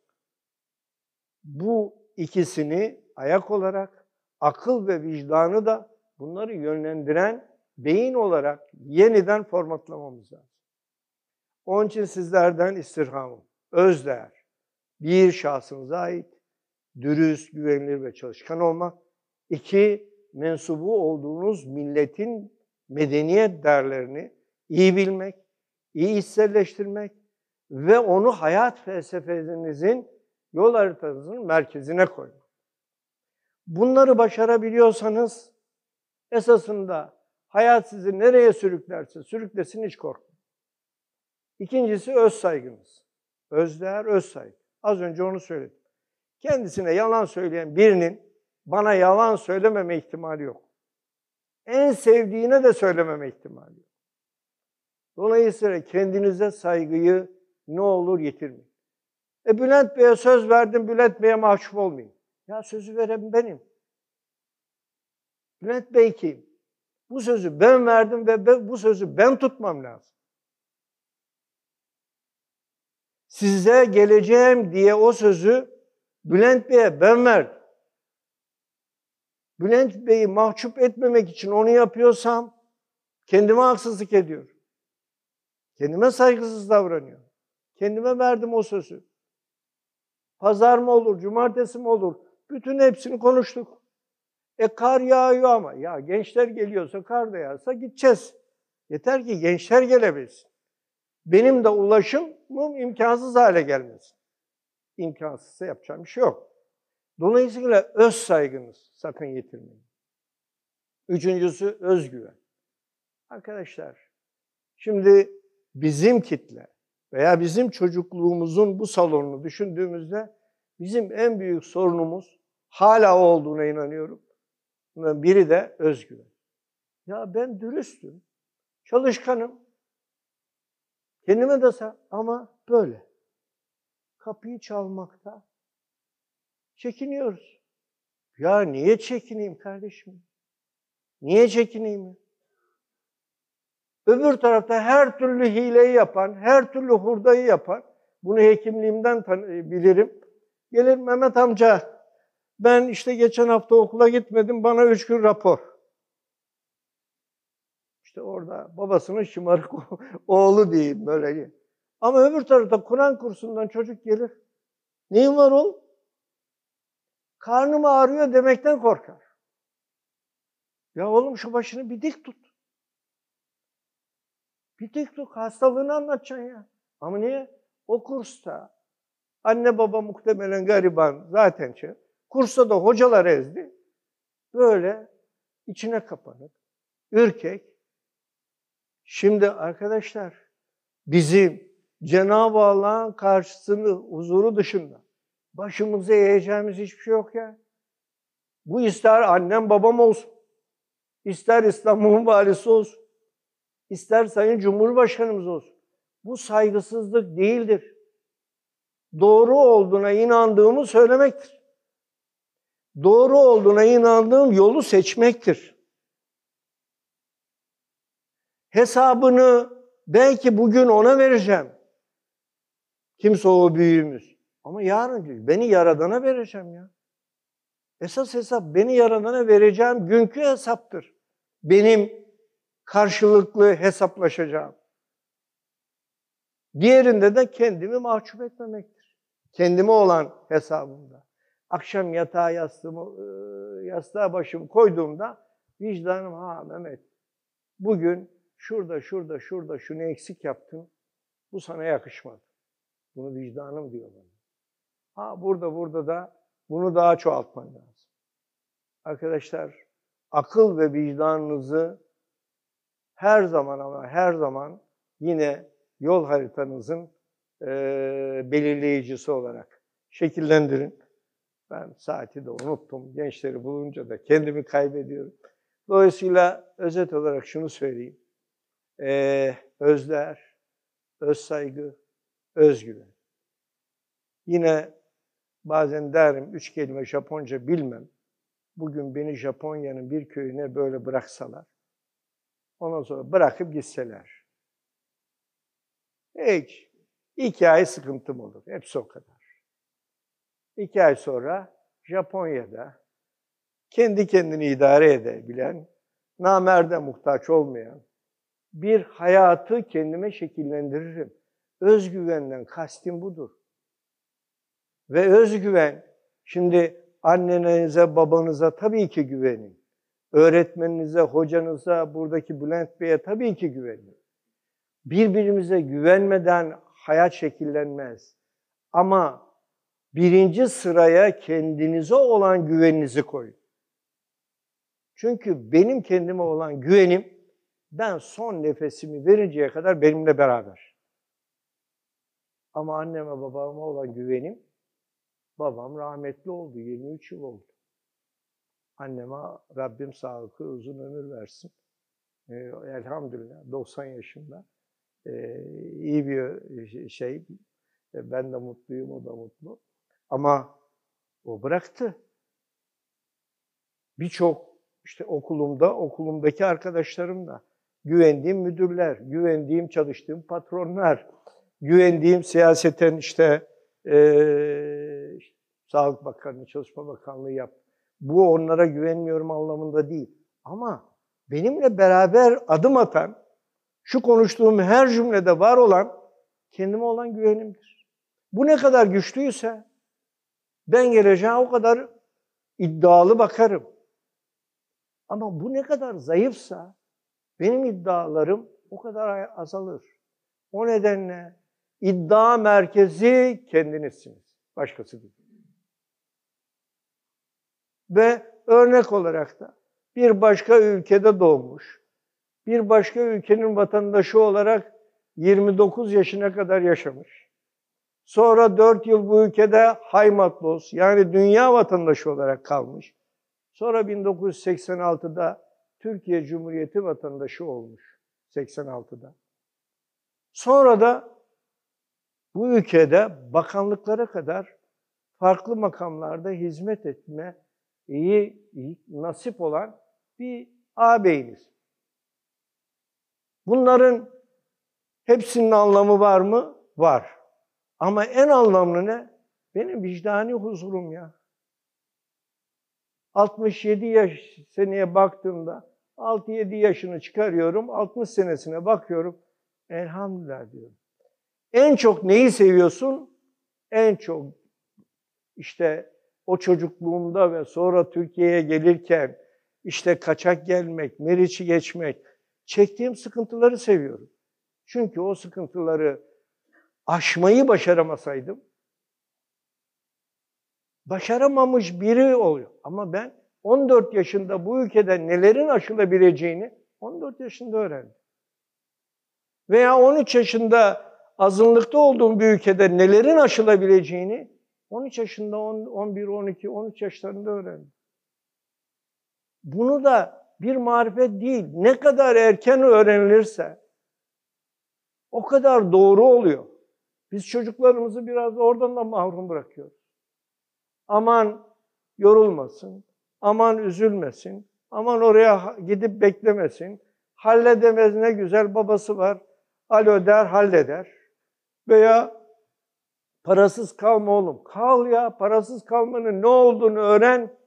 bu ikisini ayak olarak akıl ve vicdanı da bunları yönlendiren beyin olarak yeniden formatlamamız lazım. Onun için sizlerden istirhamım, özdeğer, bir şahsınıza ait, dürüst, güvenilir ve çalışkan olmak. İki, mensubu olduğunuz milletin medeniyet değerlerini iyi bilmek, iyi içselleştirmek ve onu hayat felsefenizin yol haritanızın merkezine koymak. Bunları başarabiliyorsanız esasında hayat sizi nereye sürüklerse sürüklesin hiç korkmayın. İkincisi öz saygınız. Özdeğer, öz saygı. Az önce onu söyledim. Kendisine yalan söyleyen birinin bana yalan söylememe ihtimali yok. En sevdiğine de söylememe ihtimali yok. Dolayısıyla kendinize saygıyı ne olur yitirmeyin. E Bülent Bey'e söz verdim, Bülent Bey'e mahcup olmayın. Ya sözü veren benim. Bülent Bey kim? Bu sözü ben verdim ve bu sözü ben tutmam lazım. Size geleceğim diye o sözü Bülent Bey'e ben verdim. Bülent Bey'i mahcup etmemek için onu yapıyorsam kendime haksızlık ediyorum. Kendime saygısız davranıyorum. Kendime verdim o sözü. Pazar mı olur, cumartesi mi olur? Bütün hepsini konuştuk. E kar yağıyor ama. Ya gençler geliyorsa kar da yağsa gideceğiz. Yeter ki gençler gelebilsin. Benim de ulaşımım imkansız hale gelmesin. İmkansızsa yapacağım bir şey yok. Dolayısıyla öz saygınız sakın yitirmeyin. Üçüncüsü özgüven. Arkadaşlar, şimdi bizim kitle veya bizim çocukluğumuzun bu salonunu düşündüğümüzde bizim en büyük sorunumuz hala olduğuna inanıyorum. Biri de özgüven. Ya ben dürüstüm, çalışkanım, kendime de ama böyle. Kapıyı çalmakta çekiniyoruz. Ya niye çekineyim kardeşim? Niye çekineyim? Öbür tarafta her türlü hileyi yapan, her türlü hurdayı yapan, bunu hekimliğimden tan- bilirim. Gelir Mehmet amca, ben işte geçen hafta okula gitmedim, bana üç gün rapor. İşte orada babasının şımarık oğlu diyeyim böyle. Ama öbür tarafta Kur'an kursundan çocuk gelir. Neyin var oğlum? Karnım ağrıyor demekten korkar. Ya oğlum şu başını bir dik tut. Bir dik tut. Hastalığını anlatacaksın ya. Ama niye? O kursta anne baba muhtemelen gariban zaten şey. Kursta da hocalar ezdi. Böyle içine kapanık, ürkek. Şimdi arkadaşlar bizim Cenab-ı Allah'ın karşısını, huzuru dışında başımıza eğeceğimiz hiçbir şey yok ya. Bu ister annem babam olsun, ister İstanbul'un valisi olsun, ister Sayın Cumhurbaşkanımız olsun. Bu saygısızlık değildir. Doğru olduğuna inandığımı söylemektir. Doğru olduğuna inandığım yolu seçmektir. Hesabını belki bugün ona vereceğim. Kimse o büyüğümüz. Ama yarın beni Yaradan'a vereceğim ya. Esas hesap beni Yaradan'a vereceğim günkü hesaptır. Benim karşılıklı hesaplaşacağım. Diğerinde de kendimi mahcup etmemektir. Kendime olan hesabımda. Akşam yatağa yastığımı, yastığa başımı koyduğumda vicdanım ha Mehmet bugün şurada şurada şurada şunu eksik yaptın. Bu sana yakışmadı. Bunu vicdanım diyor bana. Ha burada burada da bunu daha çoğaltman lazım. Arkadaşlar akıl ve vicdanınızı her zaman ama her zaman yine yol haritanızın e, belirleyicisi olarak şekillendirin. Ben saati de unuttum. Gençleri bulunca da kendimi kaybediyorum. Dolayısıyla özet olarak şunu söyleyeyim. Ee, özler, öz saygı, özgüven. Yine bazen derim üç kelime Japonca bilmem. Bugün beni Japonya'nın bir köyüne böyle bıraksalar. Ondan sonra bırakıp gitseler. Hiç. İki ay sıkıntım olur. Hepsi o kadar. İki ay sonra Japonya'da kendi kendini idare edebilen, namerde muhtaç olmayan bir hayatı kendime şekillendiririm. Özgüvenden kastım budur. Ve özgüven, şimdi annenize, babanıza tabii ki güvenin. Öğretmeninize, hocanıza, buradaki Bülent Bey'e tabii ki güvenin. Birbirimize güvenmeden hayat şekillenmez. Ama birinci sıraya kendinize olan güveninizi koyun. Çünkü benim kendime olan güvenim ben son nefesimi verinceye kadar benimle beraber. Ama anneme babama olan güvenim babam rahmetli oldu. 23 yıl oldu. Anneme Rabbim sağlıklı uzun ömür versin. Ee, elhamdülillah 90 yaşında. Ee, iyi bir şey. Ben de mutluyum, o da mutlu. Ama o bıraktı. Birçok işte okulumda, okulumdaki arkadaşlarım da, güvendiğim müdürler, güvendiğim çalıştığım patronlar, güvendiğim siyaseten işte, e, Sağlık Bakanlığı, Çalışma Bakanlığı yap. Bu onlara güvenmiyorum anlamında değil. Ama benimle beraber adım atan, şu konuştuğum her cümlede var olan kendime olan güvenimdir. Bu ne kadar güçlüyse ben geleceğe o kadar iddialı bakarım. Ama bu ne kadar zayıfsa benim iddialarım o kadar azalır. O nedenle iddia merkezi kendinizsiniz. Başkası değil. Ve örnek olarak da bir başka ülkede doğmuş, bir başka ülkenin vatandaşı olarak 29 yaşına kadar yaşamış. Sonra 4 yıl bu ülkede Haymatlos yani dünya vatandaşı olarak kalmış. Sonra 1986'da Türkiye Cumhuriyeti vatandaşı olmuş. 86'da. Sonra da bu ülkede bakanlıklara kadar farklı makamlarda hizmet etme iyi, iyi nasip olan bir ağabeyiniz. Bunların hepsinin anlamı var mı? Var. Ama en anlamlı ne? Benim vicdani huzurum ya. 67 yaş seneye baktığımda 6-7 yaşını çıkarıyorum, 60 senesine bakıyorum. Elhamdülillah diyorum. En çok neyi seviyorsun? En çok işte o çocukluğumda ve sonra Türkiye'ye gelirken işte kaçak gelmek, Meriç'i geçmek, çektiğim sıkıntıları seviyorum. Çünkü o sıkıntıları aşmayı başaramasaydım, başaramamış biri oluyor. Ama ben 14 yaşında bu ülkede nelerin aşılabileceğini 14 yaşında öğrendim. Veya 13 yaşında azınlıkta olduğum bir ülkede nelerin aşılabileceğini 13 yaşında, 10, 11, 12, 13 yaşlarında öğrendim. Bunu da bir marifet değil, ne kadar erken öğrenilirse o kadar doğru oluyor. Biz çocuklarımızı biraz oradan da mahrum bırakıyoruz. Aman yorulmasın, aman üzülmesin, aman oraya gidip beklemesin, halledemez ne güzel babası var, alo der halleder. Veya parasız kalma oğlum, kal ya parasız kalmanın ne olduğunu öğren.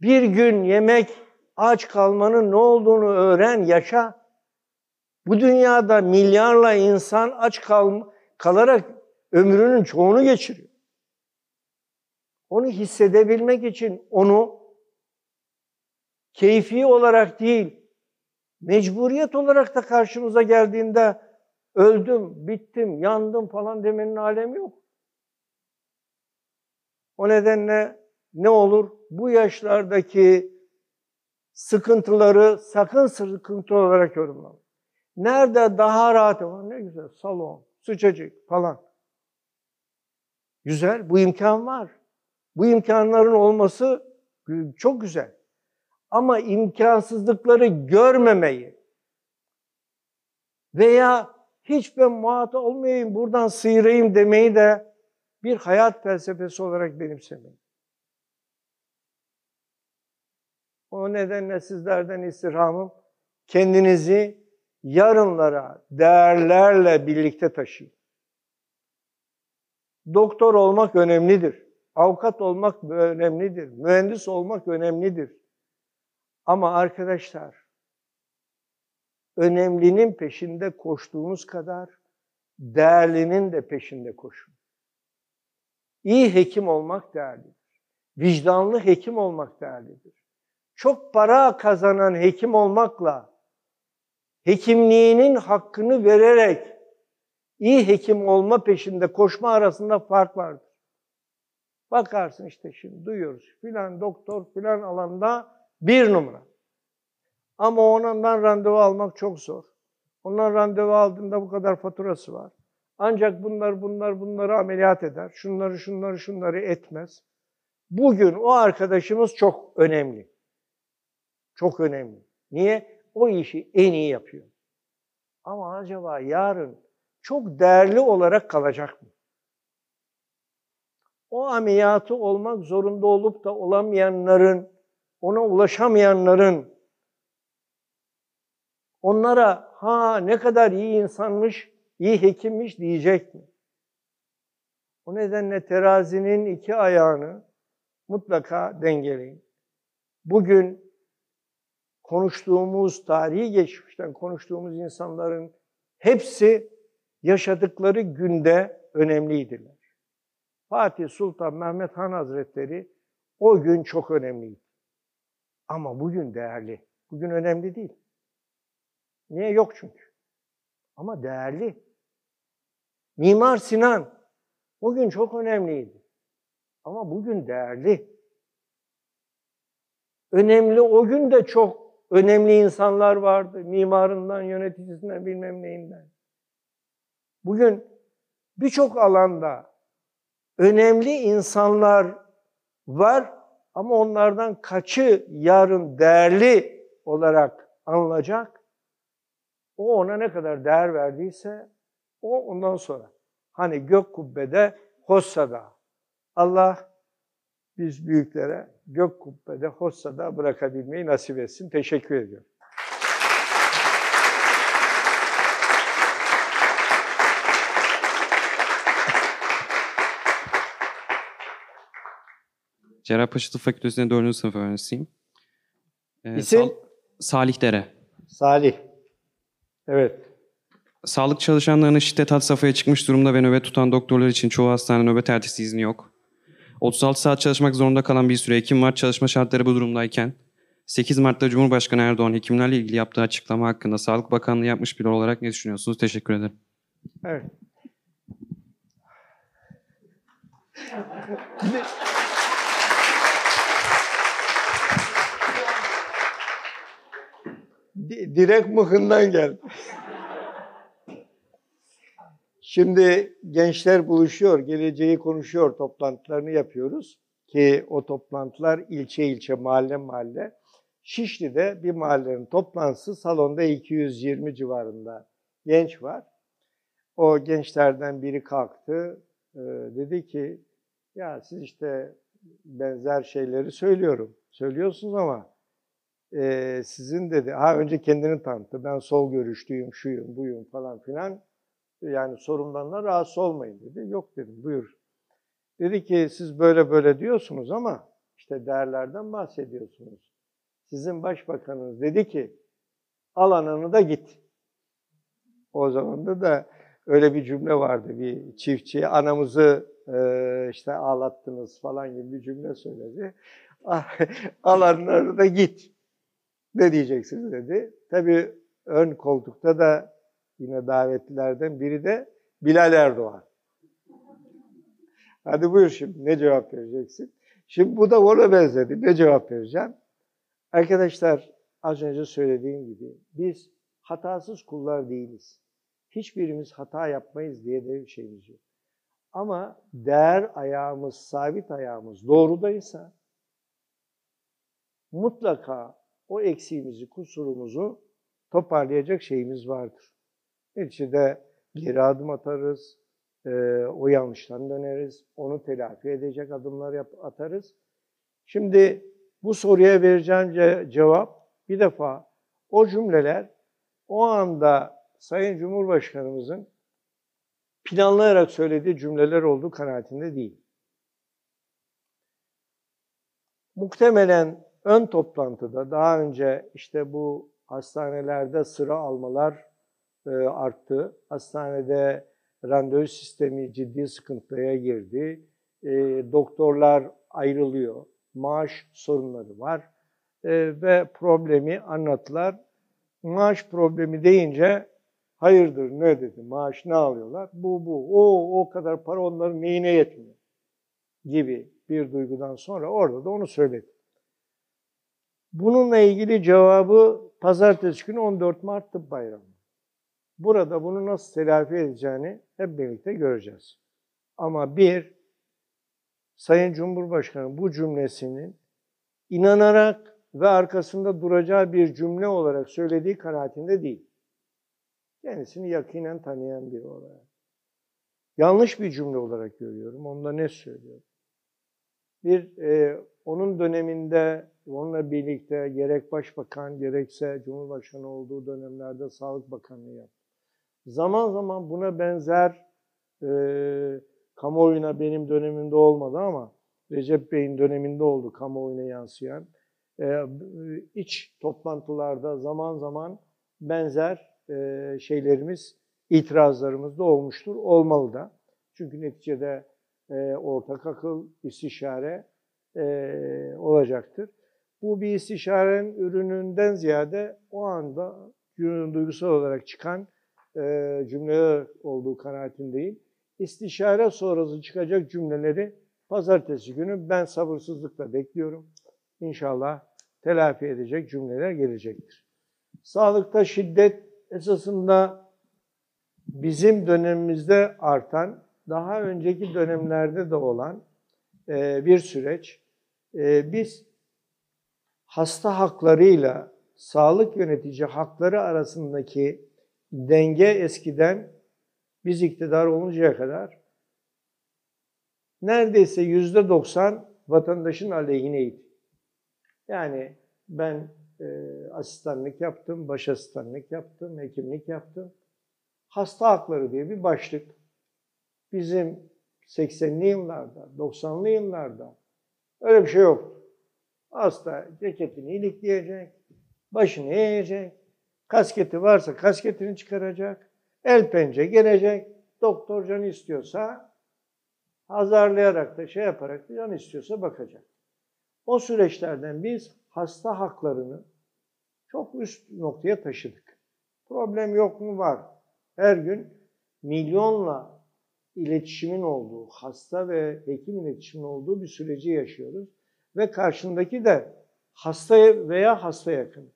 Bir gün yemek aç kalmanın ne olduğunu öğren, yaşa. Bu dünyada milyarla insan aç kal kalarak ömrünün çoğunu geçiriyor. Onu hissedebilmek için onu keyfi olarak değil, mecburiyet olarak da karşımıza geldiğinde öldüm, bittim, yandım falan demenin alemi yok. O nedenle ne olur? Bu yaşlardaki sıkıntıları sakın sıkıntı olarak yorumlamayın. Nerede daha rahat, ne güzel salon, sıcacık falan. Güzel, bu imkan var. Bu imkanların olması çok güzel. Ama imkansızlıkları görmemeyi veya hiç ben muhatap olmayayım, buradan sıyırayım demeyi de bir hayat felsefesi olarak benimsemeyin. O nedenle sizlerden istirhamım kendinizi yarınlara değerlerle birlikte taşıyın. Doktor olmak önemlidir. Avukat olmak önemlidir. Mühendis olmak önemlidir. Ama arkadaşlar, önemlinin peşinde koştuğunuz kadar değerlinin de peşinde koşun. İyi hekim olmak değerlidir. Vicdanlı hekim olmak değerlidir. Çok para kazanan hekim olmakla hekimliğinin hakkını vererek iyi hekim olma peşinde koşma arasında fark vardır. Bakarsın işte şimdi duyuyoruz filan doktor filan alanda bir numara. Ama ondan randevu almak çok zor. Ondan randevu aldığında bu kadar faturası var. Ancak bunlar bunlar bunları ameliyat eder. Şunları şunları şunları etmez. Bugün o arkadaşımız çok önemli. Çok önemli. Niye? O işi en iyi yapıyor. Ama acaba yarın çok değerli olarak kalacak mı? O ameliyatı olmak zorunda olup da olamayanların, ona ulaşamayanların onlara ha ne kadar iyi insanmış, iyi hekimmiş diyecek mi? O nedenle terazinin iki ayağını mutlaka dengeleyin. Bugün konuştuğumuz, tarihi geçmişten konuştuğumuz insanların hepsi yaşadıkları günde önemliydiler. Fatih Sultan Mehmet Han Hazretleri o gün çok önemliydi. Ama bugün değerli. Bugün önemli değil. Niye? Yok çünkü. Ama değerli. Mimar Sinan o gün çok önemliydi. Ama bugün değerli. Önemli o gün de çok önemli insanlar vardı. Mimarından, yöneticisinden, bilmem neyinden. Bugün birçok alanda önemli insanlar var ama onlardan kaçı yarın değerli olarak anılacak? O ona ne kadar değer verdiyse o ondan sonra. Hani gök kubbede Hossa'da. Allah biz büyüklere gök kubbede Hossa'da bırakabilmeyi nasip etsin. Teşekkür ediyorum. Cerrahpaşa Tıp Fakültesi'nde 4. sınıf öğrencisiyim. Ee, İsim? Sal- Salih Dere. Salih. Evet. Sağlık çalışanlarının şiddet had safhaya çıkmış durumda ve nöbet tutan doktorlar için çoğu hastane nöbet ertesi izni yok. 36 saat çalışmak zorunda kalan bir sürü hekim var. Çalışma şartları bu durumdayken 8 Mart'ta Cumhurbaşkanı Erdoğan hekimlerle ilgili yaptığı açıklama hakkında Sağlık Bakanlığı yapmış biri olarak ne düşünüyorsunuz? Teşekkür ederim. Evet. Direkt mıhından geldi. Şimdi gençler buluşuyor, geleceği konuşuyor, toplantılarını yapıyoruz. Ki o toplantılar ilçe ilçe, mahalle mahalle. Şişli'de bir mahallenin toplantısı salonda 220 civarında genç var. O gençlerden biri kalktı, e, dedi ki ya siz işte benzer şeyleri söylüyorum, söylüyorsunuz ama e, sizin dedi, ha önce kendini tanıttı, ben sol görüşlüyüm, şuyum, buyum falan filan. Yani sorumdan da rahatsız olmayın dedi. Yok dedim, buyur. Dedi ki siz böyle böyle diyorsunuz ama işte değerlerden bahsediyorsunuz. Sizin başbakanınız dedi ki al ananı da git. O zaman da öyle bir cümle vardı bir çiftçi anamızı e, işte ağlattınız falan gibi bir cümle söyledi. [LAUGHS] al ananı da git. Ne diyeceksiniz dedi. Tabii ön koltukta da yine davetlilerden biri de Bilal Erdoğan. Hadi buyur şimdi ne cevap vereceksin? Şimdi bu da ona benzedi. Ne cevap vereceğim? Arkadaşlar az önce söylediğim gibi biz hatasız kullar değiliz. Hiçbirimiz hata yapmayız diye de bir şeyimiz yok. Ama değer ayağımız, sabit ayağımız doğrudaysa mutlaka o eksiğimizi, kusurumuzu toparlayacak şeyimiz vardır. Neticede geri adım atarız, e, o yanlıştan döneriz, onu telafi edecek adımlar atarız. Şimdi bu soruya vereceğim ce- cevap bir defa o cümleler o anda Sayın Cumhurbaşkanımızın planlayarak söylediği cümleler olduğu kanaatinde değil. Muhtemelen ön toplantıda daha önce işte bu hastanelerde sıra almalar e, arttı. Hastanede randevu sistemi ciddi sıkıntıya girdi. E, doktorlar ayrılıyor. Maaş sorunları var. E, ve problemi anlattılar. Maaş problemi deyince hayırdır ne dedi, maaş ne alıyorlar? Bu bu, o o kadar para onların neyine yetmiyor gibi bir duygudan sonra orada da onu söyledi. Bununla ilgili cevabı pazartesi günü 14 Mart Tıp Bayramı. Burada bunu nasıl telafi edeceğini hep birlikte göreceğiz. Ama bir, Sayın Cumhurbaşkanı bu cümlesinin inanarak ve arkasında duracağı bir cümle olarak söylediği kanaatinde değil. Kendisini yakinen tanıyan biri olarak. Yanlış bir cümle olarak görüyorum. Onda ne söylüyorum? Bir, e, onun döneminde onunla birlikte gerek başbakan gerekse cumhurbaşkanı olduğu dönemlerde Sağlık Bakanlığı yaptı. Zaman zaman buna benzer e, kamuoyuna benim dönemimde olmadı ama Recep Bey'in döneminde oldu kamuoyuna yansıyan. Ee, iç toplantılarda zaman zaman benzer e, şeylerimiz, itirazlarımız da olmuştur. Olmalı da. Çünkü neticede e, ortak akıl, istişare e, olacaktır. Bu bir istişarenin ürününden ziyade o anda duygusal olarak çıkan e, cümleler olduğu kanaatindeyim. İstişare sonrası çıkacak cümleleri pazartesi günü ben sabırsızlıkla bekliyorum. İnşallah telafi edecek cümleler gelecektir. Sağlıkta şiddet esasında bizim dönemimizde artan, daha önceki dönemlerde de olan e, bir süreç. E, biz hasta haklarıyla sağlık yönetici hakları arasındaki denge eskiden biz iktidar oluncaya kadar neredeyse yüzde doksan vatandaşın aleyhineydi. Yani ben e, asistanlık yaptım, baş asistanlık yaptım, hekimlik yaptım. Hasta hakları diye bir başlık. Bizim 80'li yıllarda, 90'lı yıllarda öyle bir şey yoktu. Hasta ceketini ilikleyecek, başını eğecek, kasketi varsa kasketini çıkaracak, el pençe gelecek, doktor can istiyorsa azarlayarak da şey yaparak da can istiyorsa bakacak. O süreçlerden biz hasta haklarını çok üst noktaya taşıdık. Problem yok mu? Var. Her gün milyonla iletişimin olduğu, hasta ve hekim iletişimin olduğu bir süreci yaşıyoruz. Ve karşındaki de hastaya veya hasta yakın.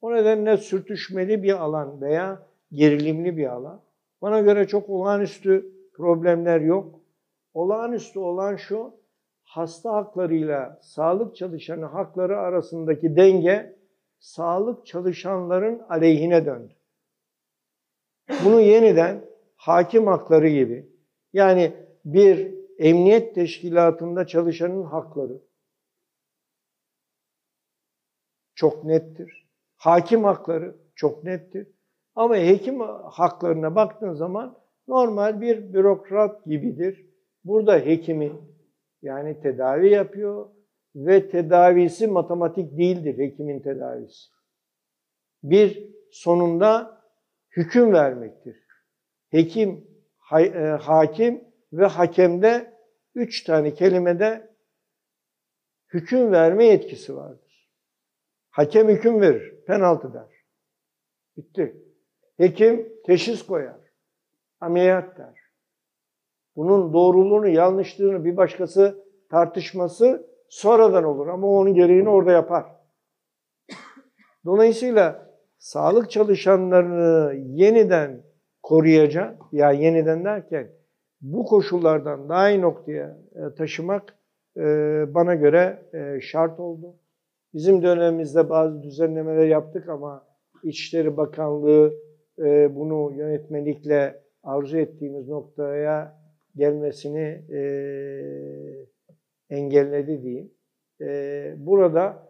O nedenle sürtüşmeli bir alan veya gerilimli bir alan. Bana göre çok olağanüstü problemler yok. Olağanüstü olan şu, hasta haklarıyla sağlık çalışanı hakları arasındaki denge sağlık çalışanların aleyhine döndü. Bunu yeniden hakim hakları gibi yani bir emniyet teşkilatında çalışanın hakları çok nettir. Hakim hakları çok nettir. Ama hekim haklarına baktığın zaman normal bir bürokrat gibidir. Burada hekimin yani tedavi yapıyor ve tedavisi matematik değildir hekimin tedavisi. Bir sonunda hüküm vermektir. Hekim, ha, e, hakim ve hakemde üç tane kelimede hüküm verme yetkisi vardır. Hakem hüküm verir, penaltı der. Bitti. Hekim teşhis koyar, ameliyat der. Bunun doğruluğunu, yanlışlığını bir başkası tartışması sonradan olur ama onun gereğini orada yapar. Dolayısıyla sağlık çalışanlarını yeniden koruyacak, ya yeniden derken bu koşullardan daha iyi noktaya e, taşımak e, bana göre e, şart oldu. Bizim dönemimizde bazı düzenlemeler yaptık ama İçişleri Bakanlığı bunu yönetmelikle arzu ettiğimiz noktaya gelmesini engelledi diyeyim. Burada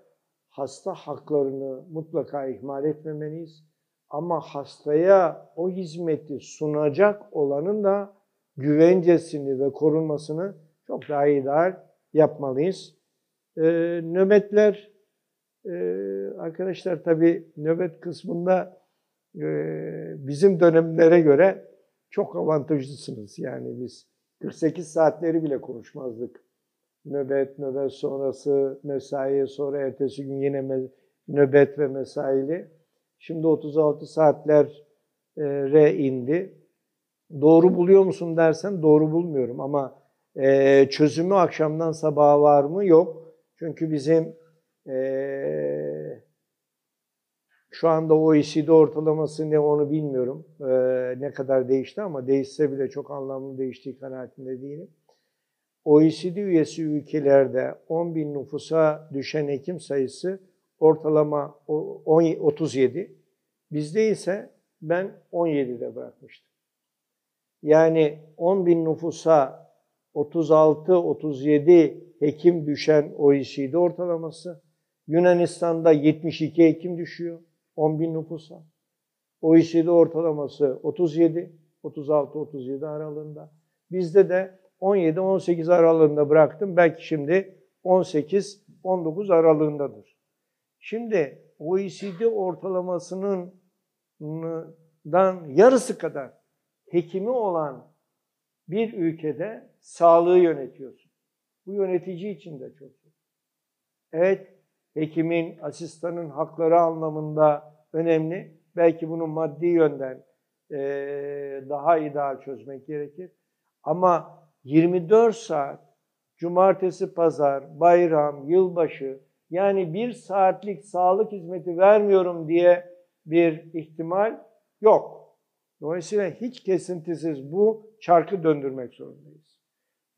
hasta haklarını mutlaka ihmal etmemeliyiz. Ama hastaya o hizmeti sunacak olanın da güvencesini ve korunmasını çok daha iyi daha yapmalıyız. Ee, nöbetler, e, arkadaşlar tabii nöbet kısmında e, bizim dönemlere göre çok avantajlısınız. Yani biz 48 saatleri bile konuşmazdık. Nöbet, nöbet sonrası, mesai, sonra ertesi gün yine nöbet ve mesaili. Şimdi 36 saatlere indi. Doğru buluyor musun dersen doğru bulmuyorum ama e, çözümü akşamdan sabaha var mı? Yok. Çünkü bizim e, şu anda OECD ortalaması ne onu bilmiyorum. E, ne kadar değişti ama değişse bile çok anlamlı değiştiği kanaatinde değilim. OECD üyesi ülkelerde 10 bin nüfusa düşen hekim sayısı ortalama 37. Bizde ise ben 17'de bırakmıştım. Yani 10 bin nüfusa 36-37 hekim düşen OECD ortalaması. Yunanistan'da 72 hekim düşüyor 10 bin nüfusa. OECD ortalaması 37, 36-37 aralığında. Bizde de 17-18 aralığında bıraktım. Belki şimdi 18-19 aralığındadır. Şimdi OECD ortalamasının dan yarısı kadar hekimi olan bir ülkede sağlığı yönetiyorsun. Bu yönetici için de çok. Evet, hekimin, asistanın hakları anlamında önemli. Belki bunu maddi yönden e, daha ideal çözmek gerekir. Ama 24 saat, cumartesi, pazar, bayram, yılbaşı, yani bir saatlik sağlık hizmeti vermiyorum diye bir ihtimal yok. Dolayısıyla hiç kesintisiz bu çarkı döndürmek zorundayız.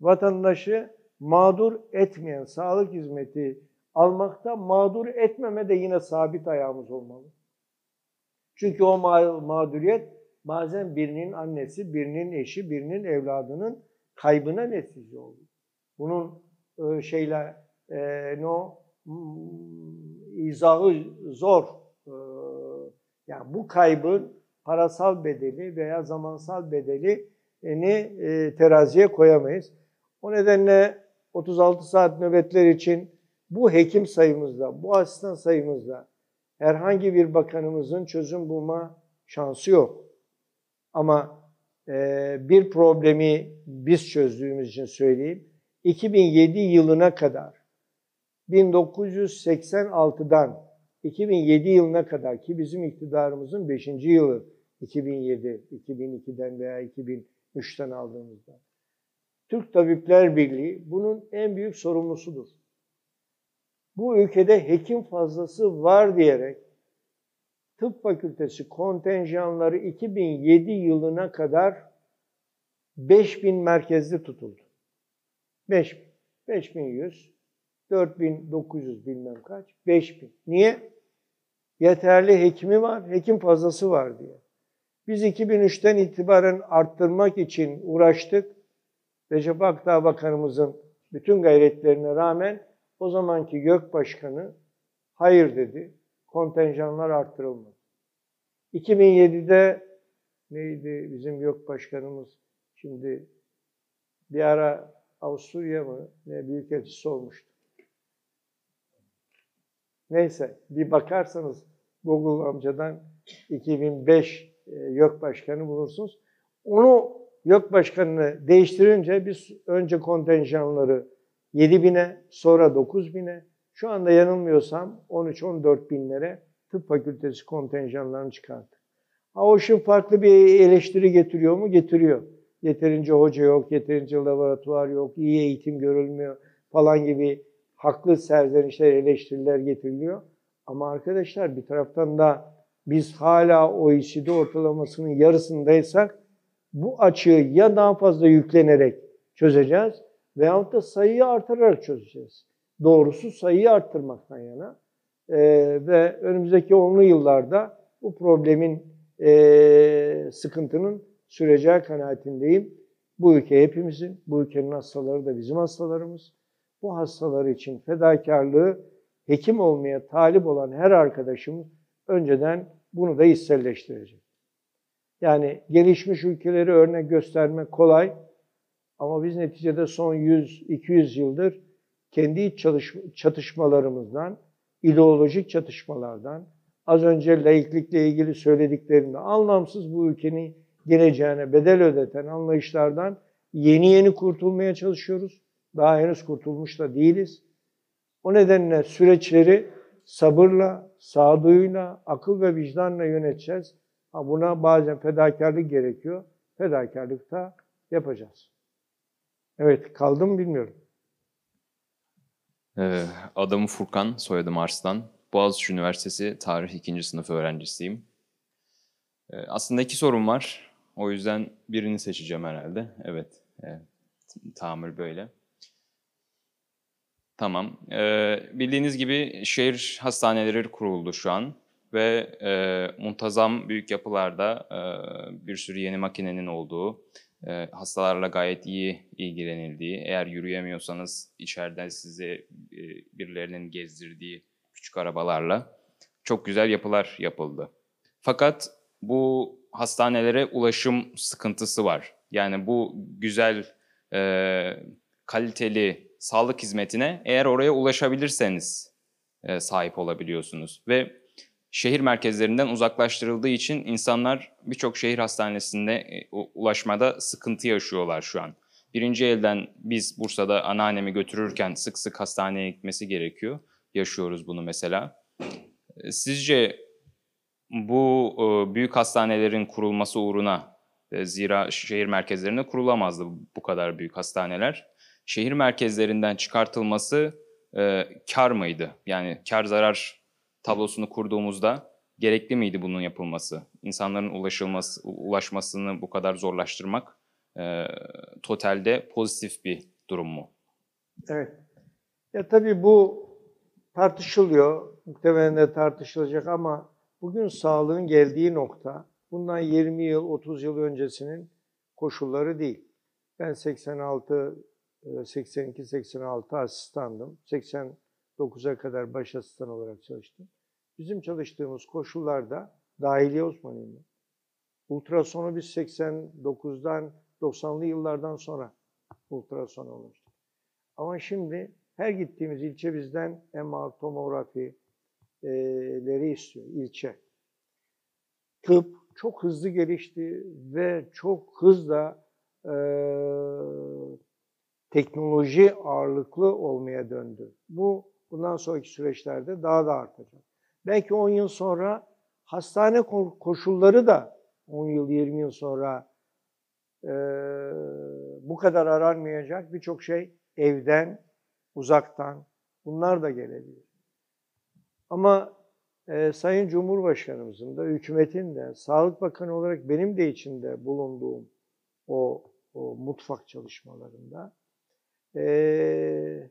Vatandaşı mağdur etmeyen sağlık hizmeti almakta mağdur etmeme de yine sabit ayağımız olmalı. Çünkü o mağduriyet bazen birinin annesi, birinin eşi, birinin evladının kaybına netice oluyor. Bunun e, şeyler e, no izahı zor. E, yani bu kaybın parasal bedeli veya zamansal bedelini e, teraziye koyamayız. O nedenle 36 saat nöbetler için bu hekim sayımızda, bu asistan sayımızda herhangi bir bakanımızın çözüm bulma şansı yok. Ama e, bir problemi biz çözdüğümüz için söyleyeyim. 2007 yılına kadar 1986'dan 2007 yılına kadar ki bizim iktidarımızın 5. yılı 2007, 2002'den veya 2003'ten aldığımızda. Türk Tabipler Birliği bunun en büyük sorumlusudur. Bu ülkede hekim fazlası var diyerek tıp fakültesi kontenjanları 2007 yılına kadar 5000 merkezde tutuldu. 5000, 5100, 4900 bilmem kaç, 5000. Niye? Yeterli hekimi var, hekim fazlası var diye. Biz 2003'ten itibaren arttırmak için uğraştık. Recep Akdağ Bakanımızın bütün gayretlerine rağmen o zamanki GÖK Başkanı hayır dedi. Kontenjanlar arttırılmadı. 2007'de neydi bizim GÖK Başkanımız şimdi bir ara Avusturya mı ne büyükelçisi olmuştu. Neyse bir bakarsanız Google amcadan 2005 YÖK Başkanı bulursunuz. Onu YÖK Başkanı'nı değiştirince biz önce kontenjanları 7 bine sonra 9 bine şu anda yanılmıyorsam 13-14 binlere tıp fakültesi kontenjanlarını çıkarttık. Ha o şimdi farklı bir eleştiri getiriyor mu? Getiriyor. Yeterince hoca yok, yeterince laboratuvar yok, iyi eğitim görülmüyor falan gibi haklı serzenişler, eleştiriler getiriliyor. Ama arkadaşlar bir taraftan da biz hala OECD ortalamasının yarısındaysak bu açığı ya daha fazla yüklenerek çözeceğiz veyahut da sayıyı artırarak çözeceğiz. Doğrusu sayıyı arttırmaktan yana. Ee, ve önümüzdeki onlu yıllarda bu problemin e, sıkıntının süreceği kanaatindeyim. Bu ülke hepimizin, bu ülkenin hastaları da bizim hastalarımız. Bu hastalar için fedakarlığı hekim olmaya talip olan her arkadaşımız önceden bunu da hisselleştirecek. Yani gelişmiş ülkeleri örnek göstermek kolay ama biz neticede son 100-200 yıldır kendi çatışmalarımızdan, ideolojik çatışmalardan, az önce laiklikle ilgili söylediklerinde anlamsız bu ülkenin geleceğine bedel ödeten anlayışlardan yeni yeni kurtulmaya çalışıyoruz. Daha henüz kurtulmuş da değiliz. O nedenle süreçleri sabırla, sağduyuyla, akıl ve vicdanla yöneteceğiz. Ha buna bazen fedakarlık gerekiyor. Fedakarlık da yapacağız. Evet, kaldım bilmiyorum. Ee, adım Furkan, soyadım Arslan. Boğaziçi Üniversitesi Tarih 2. sınıf öğrencisiyim. Ee, aslında iki sorum var. O yüzden birini seçeceğim herhalde. Evet, evet. tamir böyle. Tamam. Ee, bildiğiniz gibi şehir hastaneleri kuruldu şu an ve e, muntazam büyük yapılarda e, bir sürü yeni makinenin olduğu, e, hastalarla gayet iyi ilgilenildiği, eğer yürüyemiyorsanız içeriden size e, birilerinin gezdirdiği küçük arabalarla çok güzel yapılar yapıldı. Fakat bu hastanelere ulaşım sıkıntısı var. Yani bu güzel e, kaliteli sağlık hizmetine eğer oraya ulaşabilirseniz e, sahip olabiliyorsunuz. Ve şehir merkezlerinden uzaklaştırıldığı için insanlar birçok şehir hastanesinde e, ulaşmada sıkıntı yaşıyorlar şu an. Birinci elden biz Bursa'da anneannemi götürürken sık sık hastaneye gitmesi gerekiyor. Yaşıyoruz bunu mesela. E, Sizce bu e, büyük hastanelerin kurulması uğruna zira şehir merkezlerinde kurulamazdı bu kadar büyük hastaneler. Şehir merkezlerinden çıkartılması kar mıydı? Yani kar zarar tablosunu kurduğumuzda gerekli miydi bunun yapılması? İnsanların ulaşılması, ulaşmasını bu kadar zorlaştırmak e, totalde pozitif bir durum mu? Evet. Ya tabii bu tartışılıyor. Muhtemelen de tartışılacak ama bugün sağlığın geldiği nokta bundan 20 yıl, 30 yıl öncesinin koşulları değil. Ben 86, 82, 86 asistandım. 89'a kadar baş asistan olarak çalıştım. Bizim çalıştığımız koşullarda dahiliye ben. Ultrasonu biz 89'dan 90'lı yıllardan sonra ultrasona ulaştık. Ama şimdi her gittiğimiz ilçe bizden MR, tomografileri istiyor, ilçe. Tıp çok hızlı gelişti ve çok hızla e, teknoloji ağırlıklı olmaya döndü. Bu bundan sonraki süreçlerde daha da artacak. Belki 10 yıl sonra hastane ko- koşulları da 10 yıl, 20 yıl sonra e, bu kadar aranmayacak birçok şey evden, uzaktan bunlar da gelebilir. Ama e, Sayın Cumhurbaşkanımızın da, hükümetin de, Sağlık Bakanı olarak benim de içinde bulunduğum o, o mutfak çalışmalarında e,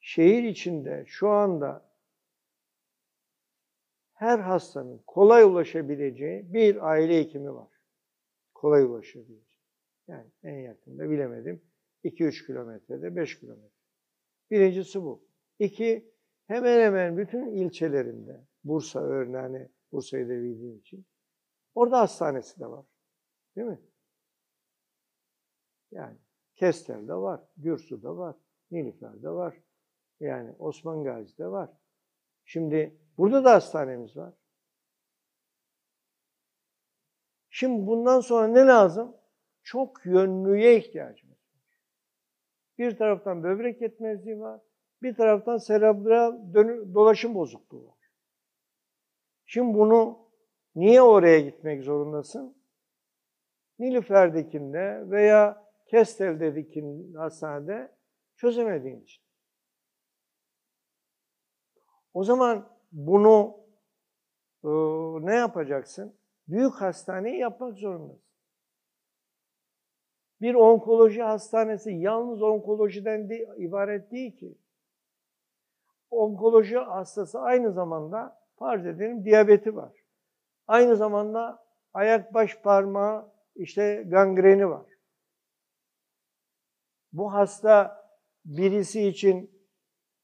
şehir içinde şu anda her hastanın kolay ulaşabileceği bir aile hekimi var. Kolay ulaşabileceği. Yani en yakında bilemedim 2-3 kilometrede, 5 kilometre. Birincisi bu. İki, hemen hemen bütün ilçelerinde, Bursa örneğini, Bursa'yı da bildiğim için, orada hastanesi de var. Değil mi? Yani Kestel'de var, Gürsu'da var, Nilüfer'de var. Yani Osman Gazi'de var. Şimdi burada da hastanemiz var. Şimdi bundan sonra ne lazım? Çok yönlüye ihtiyacımız var. Bir taraftan böbrek yetmezliği var, bir taraftan serebral dolaşım bozukluğu var. Şimdi bunu niye oraya gitmek zorundasın? Nilüfer'dekinde veya Kestel'deki hastanede çözemediğin için. O zaman bunu e, ne yapacaksın? Büyük hastaneyi yapmak zorundasın. Bir onkoloji hastanesi yalnız onkolojiden de, ibaret değil ki. Onkoloji hastası aynı zamanda farz edelim diyabeti var. Aynı zamanda ayak baş parmağı işte gangreni var. Bu hasta birisi için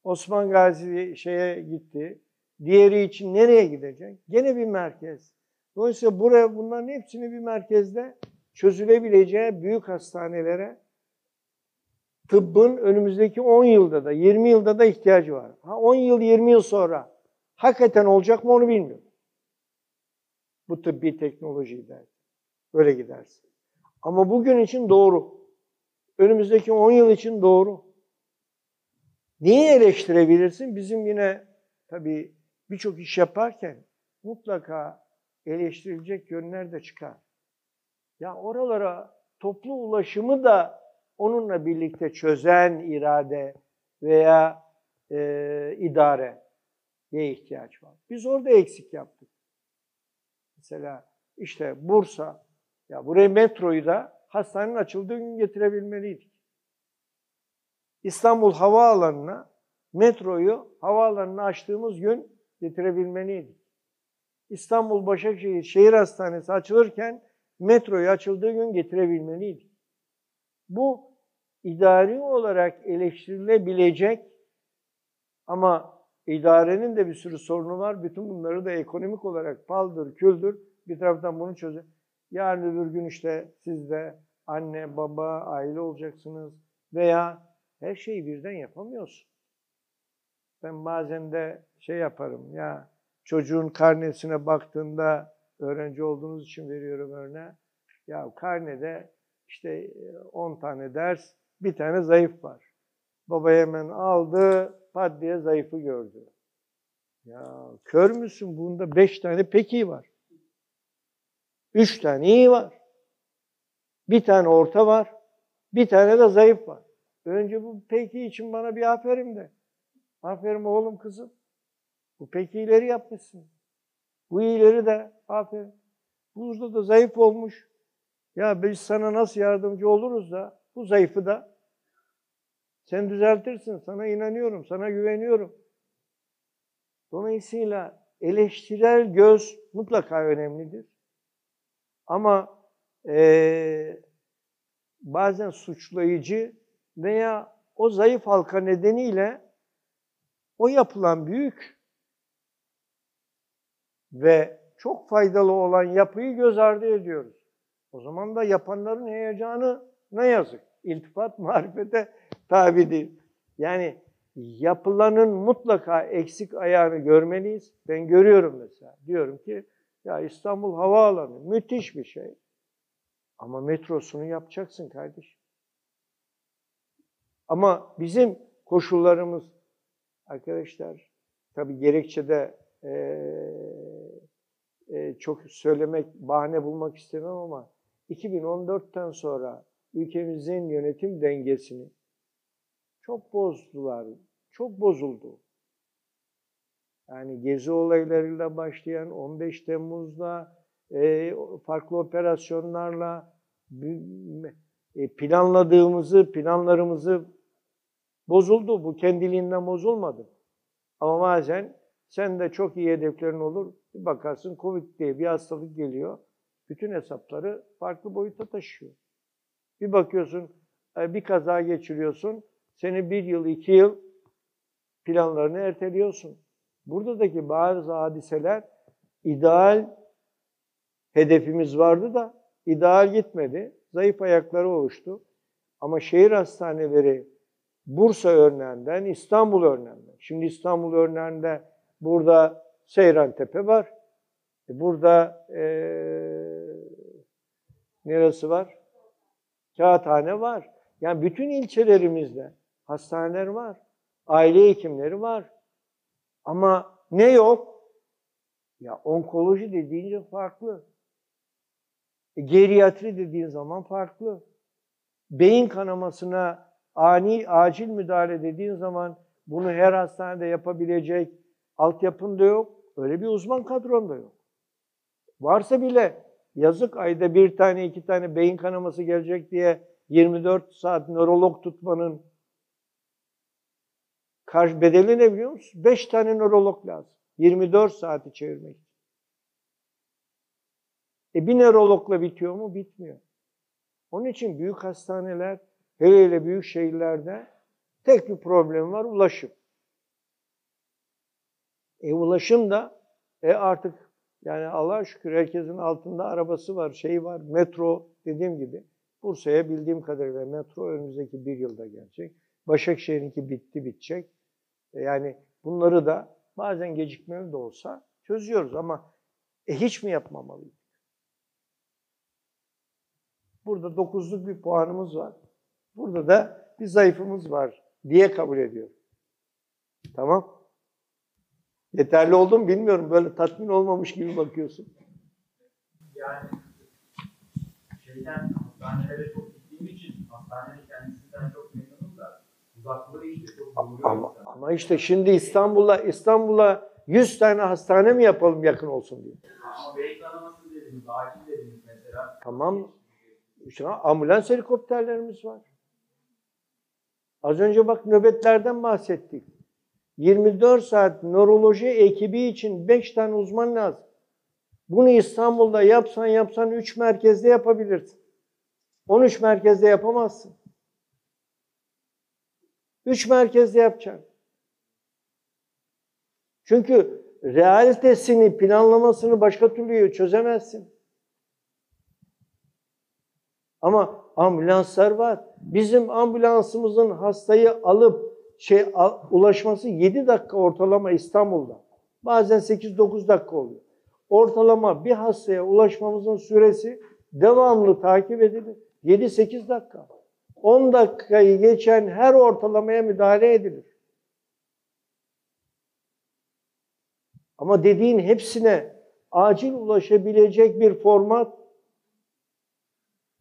Osman Gazi şeye gitti. Diğeri için nereye gidecek? Gene bir merkez. Dolayısıyla buraya bunların hepsini bir merkezde çözülebileceği büyük hastanelere tıbbın önümüzdeki 10 yılda da 20 yılda da ihtiyacı var. Ha 10 yıl 20 yıl sonra hakikaten olacak mı onu bilmiyorum. Bu tıbbi teknoloji der. Böyle gidersin. Ama bugün için doğru. Önümüzdeki 10 yıl için doğru. Neyi eleştirebilirsin? Bizim yine tabii birçok iş yaparken mutlaka eleştirilecek yönler de çıkar. Ya oralara toplu ulaşımı da onunla birlikte çözen irade veya e, idare ihtiyaç var. Biz orada eksik yaptık. Mesela işte Bursa, ya buraya metroyu da hastanenin açıldığı gün getirebilmeliydik. İstanbul Havaalanı'na metroyu havaalanını açtığımız gün getirebilmeliydik. İstanbul Başakşehir Şehir Hastanesi açılırken metroyu açıldığı gün getirebilmeliydik. Bu idari olarak eleştirilebilecek ama idarenin de bir sürü sorunu var. Bütün bunları da ekonomik olarak paldır, küldür bir taraftan bunu çözün. Yarın öbür gün işte siz de anne, baba, aile olacaksınız veya her şeyi birden yapamıyorsun. Ben bazen de şey yaparım ya çocuğun karnesine baktığında öğrenci olduğunuz için veriyorum örneği. Ya karnede işte 10 tane ders, bir tane zayıf var. Baba hemen aldı, pat diye zayıfı gördü. Ya kör müsün? Bunda beş tane pek iyi var. Üç tane iyi var. Bir tane orta var. Bir tane de zayıf var. Önce bu pek iyi için bana bir aferin de. Aferin oğlum kızım. Bu pek iyileri yapmışsın. Bu iyileri de aferin. Burada da zayıf olmuş. Ya biz sana nasıl yardımcı oluruz da bu zayıfı da sen düzeltirsin. Sana inanıyorum, sana güveniyorum. Dolayısıyla eleştirel göz mutlaka önemlidir. Ama e, bazen suçlayıcı veya o zayıf halka nedeniyle o yapılan büyük ve çok faydalı olan yapıyı göz ardı ediyoruz. O zaman da yapanların heyecanı ne yazık. İltifat marifete tabi değil. Yani yapılanın mutlaka eksik ayağını görmeliyiz. Ben görüyorum mesela. Diyorum ki ya İstanbul Havaalanı müthiş bir şey. Ama metrosunu yapacaksın kardeşim. Ama bizim koşullarımız arkadaşlar tabii gerekçede e, e, çok söylemek, bahane bulmak istemem ama 2014'ten sonra ülkemizin yönetim dengesini çok bozdular. Çok bozuldu. Yani gezi olaylarıyla başlayan 15 Temmuz'da e, farklı operasyonlarla e, planladığımızı, planlarımızı bozuldu. Bu kendiliğinden bozulmadı. Ama bazen sen de çok iyi hedeflerin olur. Bir bakarsın Covid diye bir hastalık geliyor. Bütün hesapları farklı boyuta taşıyor. Bir bakıyorsun e, bir kaza geçiriyorsun. Seni bir yıl, iki yıl planlarını erteliyorsun. Buradaki bazı hadiseler ideal hedefimiz vardı da ideal gitmedi. Zayıf ayakları oluştu. Ama şehir hastaneleri Bursa örneğinden, İstanbul örneğinden. Şimdi İstanbul örneğinde burada Seyran Tepe var. E, burada ee, neresi var? Kağıthane var. Yani bütün ilçelerimizde hastaneler var. Aile hekimleri var. Ama ne yok? Ya onkoloji dediğince farklı. E, geriatri dediğin zaman farklı. Beyin kanamasına ani, acil müdahale dediğin zaman bunu her hastanede yapabilecek altyapın da yok. Öyle bir uzman kadron da yok. Varsa bile yazık ayda bir tane iki tane beyin kanaması gelecek diye 24 saat nörolog tutmanın karşı bedeli ne biliyor musun? 5 tane nörolog lazım. 24 saati çevirmek. E bir nörologla bitiyor mu? Bitmiyor. Onun için büyük hastaneler, hele hele büyük şehirlerde tek bir problem var, ulaşım. E ulaşım da e artık yani Allah'a şükür herkesin altında arabası var, şeyi var, metro dediğim gibi. Bursa'ya bildiğim kadarıyla metro önümüzdeki bir yılda gelecek. Başakşehir'inki bitti, bitecek. E yani bunları da bazen gecikmeli de olsa çözüyoruz ama e hiç mi yapmamalıyız? Burada dokuzluk bir puanımız var. Burada da bir zayıfımız var diye kabul ediyorum. Tamam. Yeterli oldu mu bilmiyorum. Böyle tatmin olmamış gibi bakıyorsun. Yani şeyden hastanelere çok gittiğim için hastanenin kendisinden çok memnunum da uzaklığı işte çok Ama, ama işte şimdi İstanbul'a İstanbul'a 100 tane hastane mi yapalım yakın olsun diye. Ama beyin kanaması dediniz, acil dediniz mesela. Tamam. İşte ambulans helikopterlerimiz var. Az önce bak nöbetlerden bahsettik. 24 saat nöroloji ekibi için 5 tane uzman lazım. Bunu İstanbul'da yapsan yapsan 3 merkezde yapabilirsin. 13 merkezde yapamazsın. 3 merkezde yapacaksın. Çünkü realitesini, planlamasını başka türlü çözemezsin. Ama ambulanslar var. Bizim ambulansımızın hastayı alıp şey a- ulaşması 7 dakika ortalama İstanbul'da. Bazen 8-9 dakika oluyor. Ortalama bir hastaya ulaşmamızın süresi devamlı takip edilir. 7-8 dakika. 10 dakikayı geçen her ortalamaya müdahale edilir. Ama dediğin hepsine acil ulaşabilecek bir format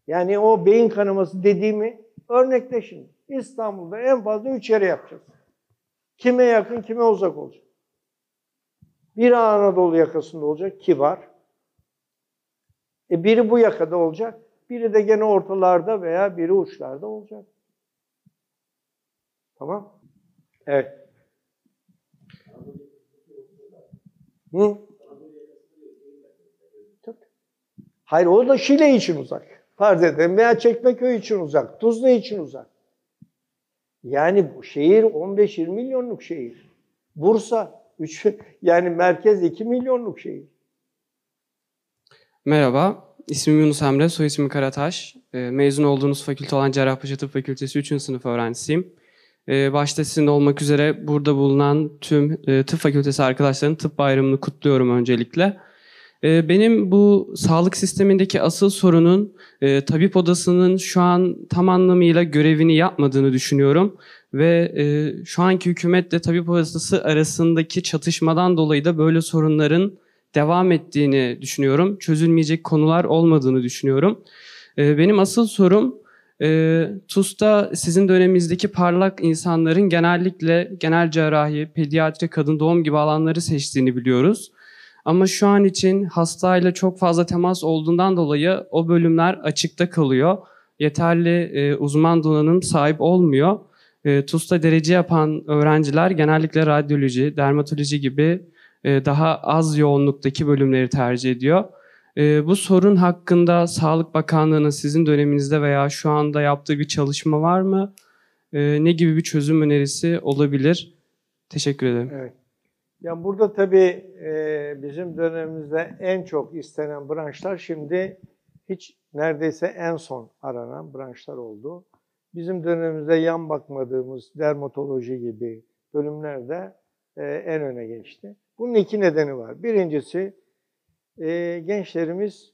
yani o beyin kanaması dediğimi örnekle şimdi. İstanbul'da en fazla üç yere yapacağız. Kime yakın, kime uzak olacak. Biri Anadolu yakasında olacak ki var. E biri bu yakada olacak. Biri de gene ortalarda veya biri uçlarda olacak. Tamam? Evet. Hı? Hayır o da Şile için uzak. Farz edelim veya Çekmeköy için uzak. Tuzla için uzak. Yani bu şehir 15-20 milyonluk şehir. Bursa 3 [LAUGHS] yani merkez 2 milyonluk şehir. Merhaba, ismim Yunus Emre, soy ismim Karataş. Ee, Mezun olduğunuz fakülte olan Cerrahpaşa Tıp Fakültesi 3. sınıf öğrencisiyim. Ee, Başta sizin olmak üzere burada bulunan tüm e, tıp fakültesi arkadaşlarının tıp bayramını kutluyorum öncelikle. Ee, Benim bu sağlık sistemindeki asıl sorunun e, tabip odasının şu an tam anlamıyla görevini yapmadığını düşünüyorum. Ve e, şu anki hükümetle tabip odası arasındaki çatışmadan dolayı da böyle sorunların devam ettiğini düşünüyorum. Çözülmeyecek konular olmadığını düşünüyorum. Ee, Benim asıl sorum e, TUS'ta sizin döneminizdeki parlak insanların genellikle genel cerrahi, pediatri, kadın doğum gibi alanları seçtiğini biliyoruz. Ama şu an için hastayla çok fazla temas olduğundan dolayı o bölümler açıkta kalıyor. Yeterli e, uzman donanım sahip olmuyor. E, TUS'ta derece yapan öğrenciler genellikle radyoloji, dermatoloji gibi e, daha az yoğunluktaki bölümleri tercih ediyor. E, bu sorun hakkında Sağlık Bakanlığı'nın sizin döneminizde veya şu anda yaptığı bir çalışma var mı? E, Ne gibi bir çözüm önerisi olabilir? Teşekkür ederim. Evet. Ya burada tabii e, bizim dönemimizde en çok istenen branşlar şimdi hiç neredeyse en son aranan branşlar oldu. Bizim dönemimizde yan bakmadığımız dermatoloji gibi bölümler de e, en öne geçti. Bunun iki nedeni var. Birincisi e, gençlerimiz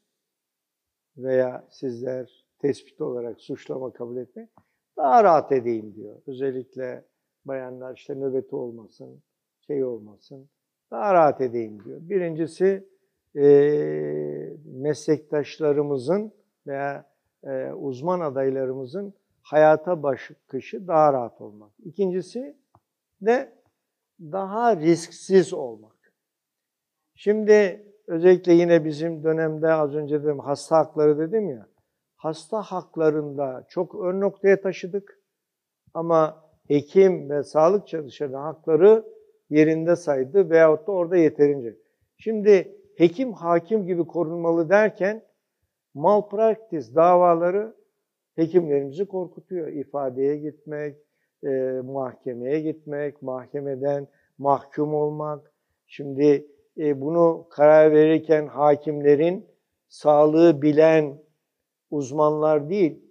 veya sizler tespit olarak suçlama kabul etme daha rahat edeyim diyor. Özellikle bayanlar işte nöbeti olmasın, şey olmasın, daha rahat edeyim diyor. Birincisi e, meslektaşlarımızın veya e, uzman adaylarımızın hayata bakışı daha rahat olmak. İkincisi de daha risksiz olmak. Şimdi özellikle yine bizim dönemde az önce dedim hasta hakları dedim ya. Hasta haklarında çok ön noktaya taşıdık. Ama hekim ve sağlık çalışanı hakları yerinde saydı veyahut da orada yeterince. Şimdi hekim hakim gibi korunmalı derken malpraktis davaları hekimlerimizi korkutuyor. İfadeye gitmek, e, mahkemeye gitmek, mahkemeden mahkum olmak. Şimdi e, bunu karar verirken hakimlerin sağlığı bilen uzmanlar değil.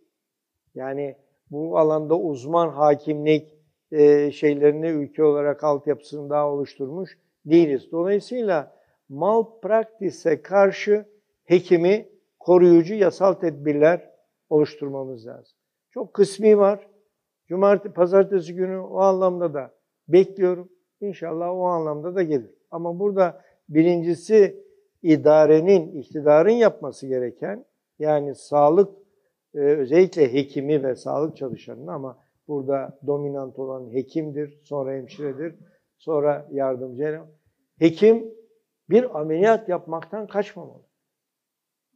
Yani bu alanda uzman hakimlik e, şeylerini ülke olarak altyapısını daha oluşturmuş değiliz. Dolayısıyla malpraktise karşı hekimi koruyucu yasal tedbirler oluşturmamız lazım. Çok kısmi var. Cumartesi, pazartesi günü o anlamda da bekliyorum. İnşallah o anlamda da gelir. Ama burada birincisi idarenin, iktidarın yapması gereken yani sağlık e, özellikle hekimi ve sağlık çalışanının ama burada dominant olan hekimdir, sonra hemşiredir, sonra yardımcı. Hekim bir ameliyat yapmaktan kaçmamalı.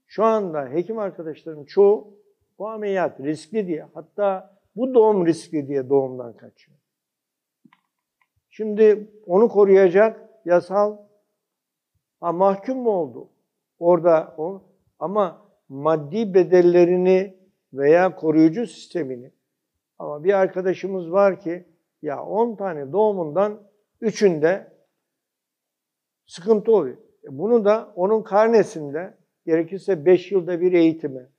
Şu anda hekim arkadaşlarım çoğu bu ameliyat riskli diye hatta bu doğum riskli diye doğumdan kaçıyor. Şimdi onu koruyacak yasal ha, mahkum mu oldu? Orada o ama maddi bedellerini veya koruyucu sistemini ama bir arkadaşımız var ki ya 10 tane doğumundan 3'ünde sıkıntı oluyor. E, Bunu da onun karnesinde gerekirse 5 yılda bir eğitimi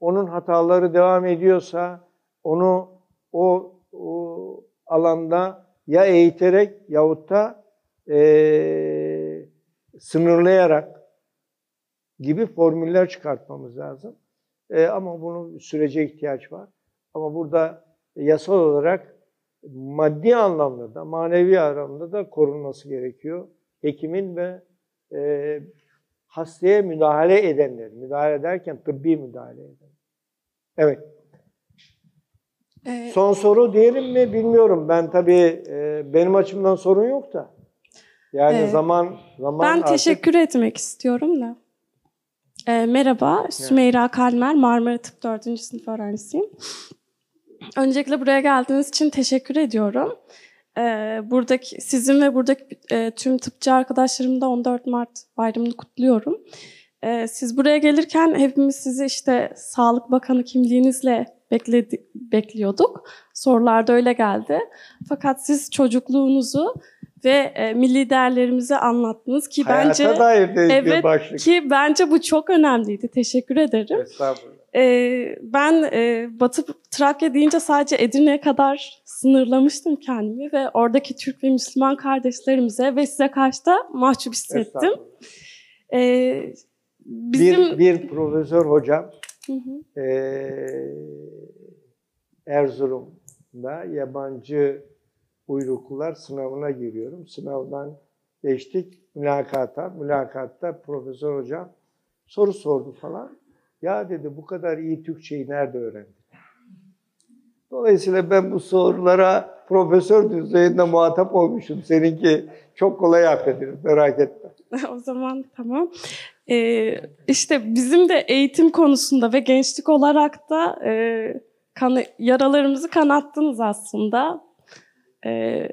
onun hataları devam ediyorsa onu o, o alanda ya eğiterek yahut da eee, sınırlayarak gibi formüller çıkartmamız lazım. Eee, ama bunun sürece ihtiyaç var. Ama burada yasal olarak maddi anlamda da, manevi anlamda da korunması gerekiyor. Hekimin ve eee, hastaya müdahale edenler, müdahale ederken tıbbi müdahale eden. Evet. Ee, Son soru diyelim mi bilmiyorum. Ben tabii e, benim açımdan sorun yok da. Yani Ee, zaman zaman Ben artık- teşekkür etmek istiyorum da. Ee, merhaba, Sümeyra Kalmer, Marmara Tıp 4. sınıf öğrencisiyim. Öncelikle buraya geldiğiniz için teşekkür ediyorum. Ee, buradaki sizin ve buradaki e, tüm tıpçı arkadaşlarım da 14 Mart bayramını kutluyorum. Ee, siz buraya gelirken hepimiz sizi işte Sağlık Bakanı kimliğinizle bekledi, bekliyorduk. Sorularda öyle geldi. Fakat siz çocukluğunuzu ve e, milli değerlerimizi anlattınız ki Hayata bence dair bir evet başlık. ki bence bu çok önemliydi. Teşekkür ederim. Estağfurullah. Ee, ben e, Batı Trakya deyince sadece Edirne'ye kadar sınırlamıştım kendimi ve oradaki Türk ve Müslüman kardeşlerimize ve size karşı da mahcup hissettim. Ee, bizim Bir, bir profesör hocam Hı hı. eee Erzurum'da yabancı uyruklular sınavına giriyorum. Sınavdan geçtik mülakata. Mülakatta profesör hocam soru sordu falan. Ya dedi bu kadar iyi Türkçeyi nerede öğrendin? Dolayısıyla ben bu sorulara profesör düzeyinde muhatap olmuşum. Seninki çok kolay affedilir merak etme. [LAUGHS] o zaman tamam. Ee, işte bizim de eğitim konusunda ve gençlik olarak da e, kanı, yaralarımızı kanattınız aslında. Ee,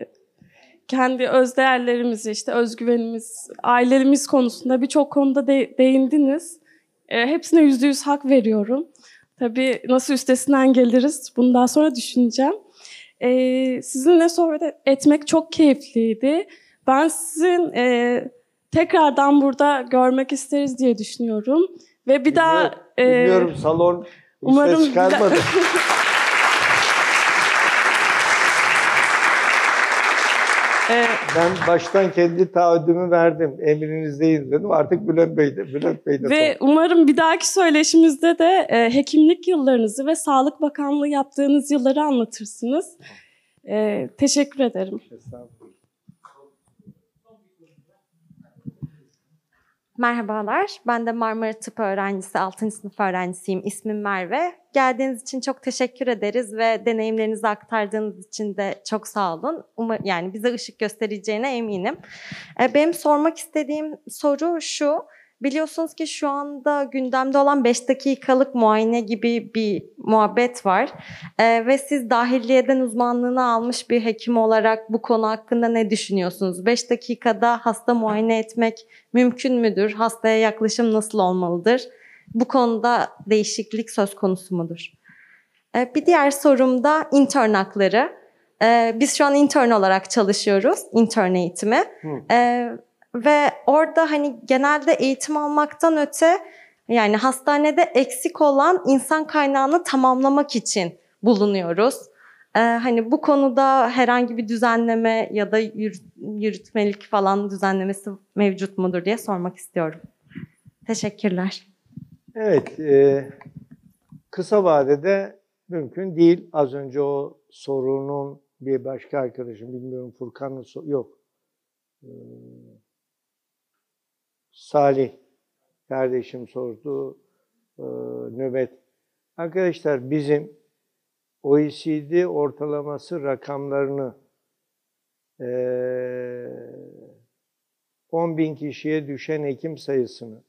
kendi öz değerlerimizi, işte özgüvenimiz, ailelerimiz konusunda birçok konuda de- değindiniz. Ee, hepsine yüzde yüz hak veriyorum. Tabii nasıl üstesinden geliriz bunu daha sonra düşüneceğim. Ee, sizinle sohbet etmek çok keyifliydi. Ben sizin e, tekrardan burada görmek isteriz diye düşünüyorum. Ve bir daha Bilmiyorum, e, bilmiyorum salon umarım çıkarmadı. [LAUGHS] e, Ben baştan kendi taahhüdümü verdim. Emrinizdeyiz dedim. Artık Bülent Bey de, Bülent Bey de ve sordu. umarım bir dahaki söyleşimizde de e, hekimlik yıllarınızı ve Sağlık Bakanlığı yaptığınız yılları anlatırsınız. E, teşekkür ederim. Estağfurullah. Merhabalar, ben de Marmara Tıp öğrencisi, 6. sınıf öğrencisiyim. İsmim Merve. Geldiğiniz için çok teşekkür ederiz ve deneyimlerinizi aktardığınız için de çok sağ olun. Umar, yani bize ışık göstereceğine eminim. E, Benim sormak istediğim soru şu. Biliyorsunuz ki şu anda gündemde olan 5 dakikalık muayene gibi bir muhabbet var. E, ve siz dahiliyeden uzmanlığını almış bir hekim olarak bu konu hakkında ne düşünüyorsunuz? 5 dakikada hasta muayene etmek mümkün müdür? Hastaya yaklaşım nasıl olmalıdır? Bu konuda değişiklik söz konusu mudur? Ee, Bir diğer sorum da intern hakları. Ee, Biz şu an intern olarak çalışıyoruz, intern eğitimi. Hı. Ee, Ve orada hani genelde eğitim almaktan öte yani hastanede eksik olan insan kaynağını tamamlamak için bulunuyoruz. Ee, hani bu konuda herhangi bir düzenleme ya da yürü- yürütmelik falan düzenlemesi mevcut mudur diye sormak istiyorum. Teşekkürler. Evet, e, kısa vadede mümkün değil. Az önce o sorunun bir başka arkadaşım, bilmiyorum Furkan'ın yok. Ee, Salih kardeşim sordu, e, nöbet. Arkadaşlar bizim OECD ortalaması rakamlarını e, 10 bin kişiye düşen hekim sayısını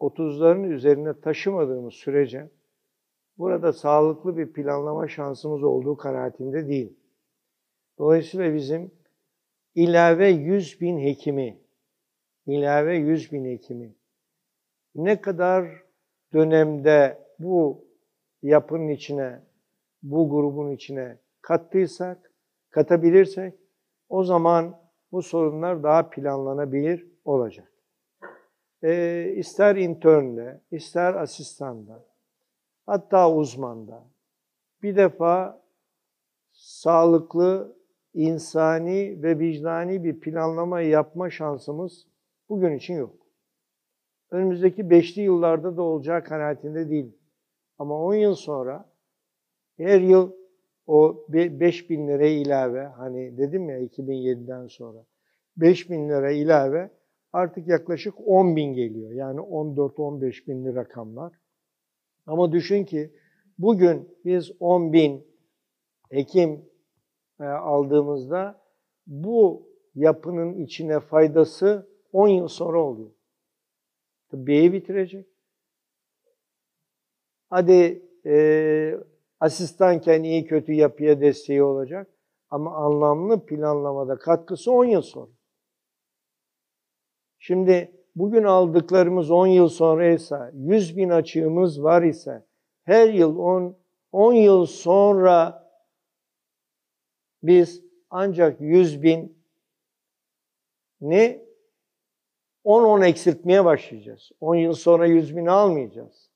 30'ların üzerine taşımadığımız sürece burada sağlıklı bir planlama şansımız olduğu kanaatinde değil. Dolayısıyla bizim ilave 100 bin hekimi, ilave 100 bin hekimi ne kadar dönemde bu yapının içine, bu grubun içine kattıysak, katabilirsek o zaman bu sorunlar daha planlanabilir olacak. E, ister internle, ister asistanla, hatta uzmanda bir defa sağlıklı, insani ve vicdani bir planlama yapma şansımız bugün için yok. Önümüzdeki beşli yıllarda da olacağı kanaatinde değil. Ama 10 yıl sonra her yıl o 5 bin lira ilave, hani dedim ya 2007'den sonra 5 bin lira ilave artık yaklaşık 10 bin geliyor. Yani 14-15 binli rakamlar. Ama düşün ki bugün biz 10 bin hekim e, aldığımızda bu yapının içine faydası 10 yıl sonra oluyor. Tıbbiyeyi bitirecek. Hadi e, asistanken iyi kötü yapıya desteği olacak. Ama anlamlı planlamada katkısı 10 yıl sonra. Şimdi bugün aldıklarımız 10 yıl sonraysa, 100 bin açığımız var ise, her yıl 10, 10 yıl sonra biz ancak 100 bin ne 10-10 eksiltmeye başlayacağız. 10 yıl sonra 100 bin almayacağız.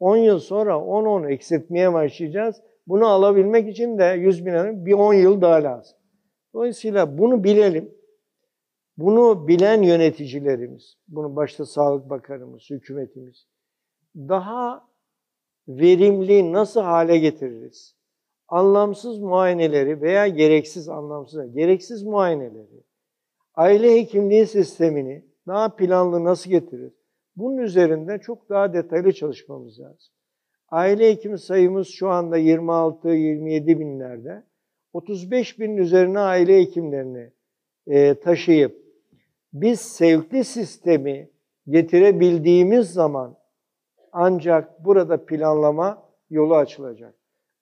10 yıl sonra 10-10 eksiltmeye başlayacağız. Bunu alabilmek için de 100 bin bir 10 yıl daha lazım. Dolayısıyla bunu bilelim. Bunu bilen yöneticilerimiz, bunu başta Sağlık Bakanımız, hükümetimiz, daha verimli nasıl hale getiririz? Anlamsız muayeneleri veya gereksiz anlamsız, gereksiz muayeneleri, aile hekimliği sistemini daha planlı nasıl getiririz? Bunun üzerinde çok daha detaylı çalışmamız lazım. Aile hekim sayımız şu anda 26-27 binlerde. 35 binin üzerine aile hekimlerini e, taşıyıp biz sevkli sistemi getirebildiğimiz zaman ancak burada planlama yolu açılacak.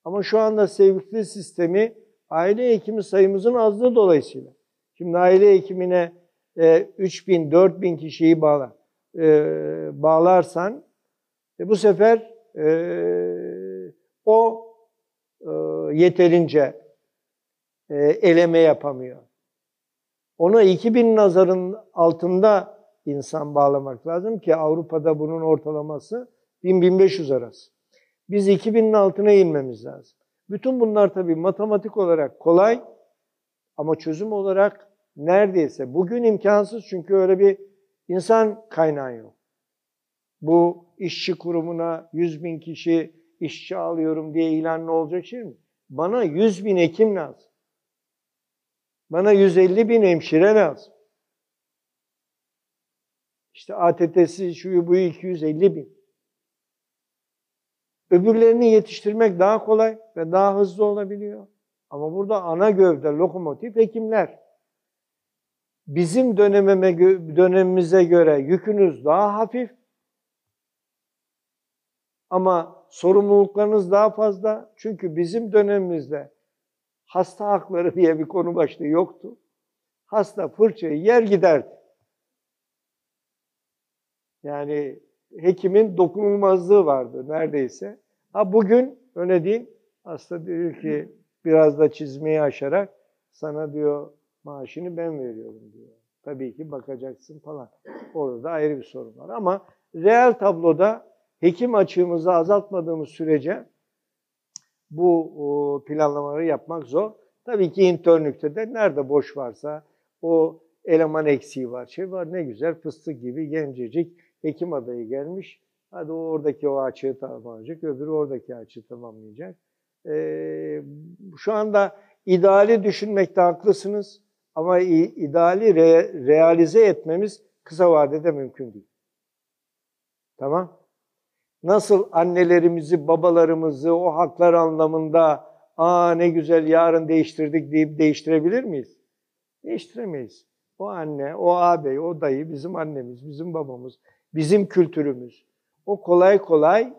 Ama şu anda sevkli sistemi aile hekimi sayımızın azlığı dolayısıyla. Şimdi aile hekimine e, 3 bin, 4 bin kişiyi bağla, e, bağlarsan e, bu sefer e, o e, yeterince e, eleme yapamıyor. Ona 2000 nazarın altında insan bağlamak lazım ki Avrupa'da bunun ortalaması 1000-1500 arası. Biz 2000'in altına inmemiz lazım. Bütün bunlar tabii matematik olarak kolay ama çözüm olarak neredeyse bugün imkansız çünkü öyle bir insan kaynağı yok. Bu işçi kurumuna 100 bin kişi işçi alıyorum diye ilan ne olacak şey mi? Bana 100 bin hekim lazım. Bana 150 bin hemşire lazım. İşte ATT'si şuyu bu 250 bin. Öbürlerini yetiştirmek daha kolay ve daha hızlı olabiliyor. Ama burada ana gövde, lokomotif hekimler. Bizim dönemime, dönemimize göre yükünüz daha hafif. Ama sorumluluklarınız daha fazla. Çünkü bizim dönemimizde hasta hakları diye bir konu başlığı yoktu. Hasta fırçayı yer giderdi. Yani hekimin dokunulmazlığı vardı neredeyse. Ha bugün öyle değil. Hasta diyor ki biraz da çizmeyi aşarak sana diyor maaşını ben veriyorum diyor. Tabii ki bakacaksın falan. Orada da ayrı bir sorun var. Ama reel tabloda hekim açığımızı azaltmadığımız sürece bu planlamaları yapmak zor. Tabii ki internlükte de nerede boş varsa o eleman eksiği var, şey var ne güzel fıstık gibi gencecik hekim adayı gelmiş. Hadi o oradaki o açığı tamamlayacak, öbürü oradaki açığı tamamlayacak. Ee, şu anda ideali düşünmekte haklısınız ama ideali re, realize etmemiz kısa vadede mümkün değil. Tamam? Nasıl annelerimizi, babalarımızı o haklar anlamında aa ne güzel yarın değiştirdik deyip değiştirebilir miyiz? Değiştiremeyiz. O anne, o ağabey, o dayı bizim annemiz, bizim babamız, bizim kültürümüz. O kolay kolay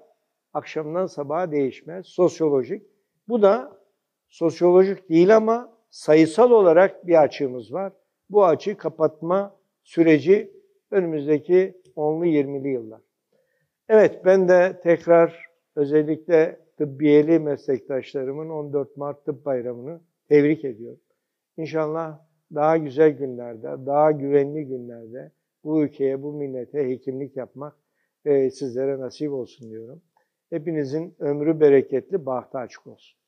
akşamdan sabaha değişmez. Sosyolojik. Bu da sosyolojik değil ama sayısal olarak bir açığımız var. Bu açığı kapatma süreci önümüzdeki 10'lu 20'li yıllar. Evet ben de tekrar özellikle tıbbiyeli meslektaşlarımın 14 Mart Tıp Bayramı'nı tebrik ediyorum. İnşallah daha güzel günlerde, daha güvenli günlerde bu ülkeye, bu millete hekimlik yapmak e, sizlere nasip olsun diyorum. Hepinizin ömrü bereketli, bahtı açık olsun.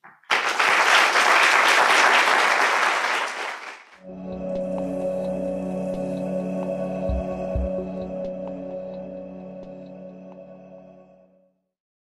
Thank you.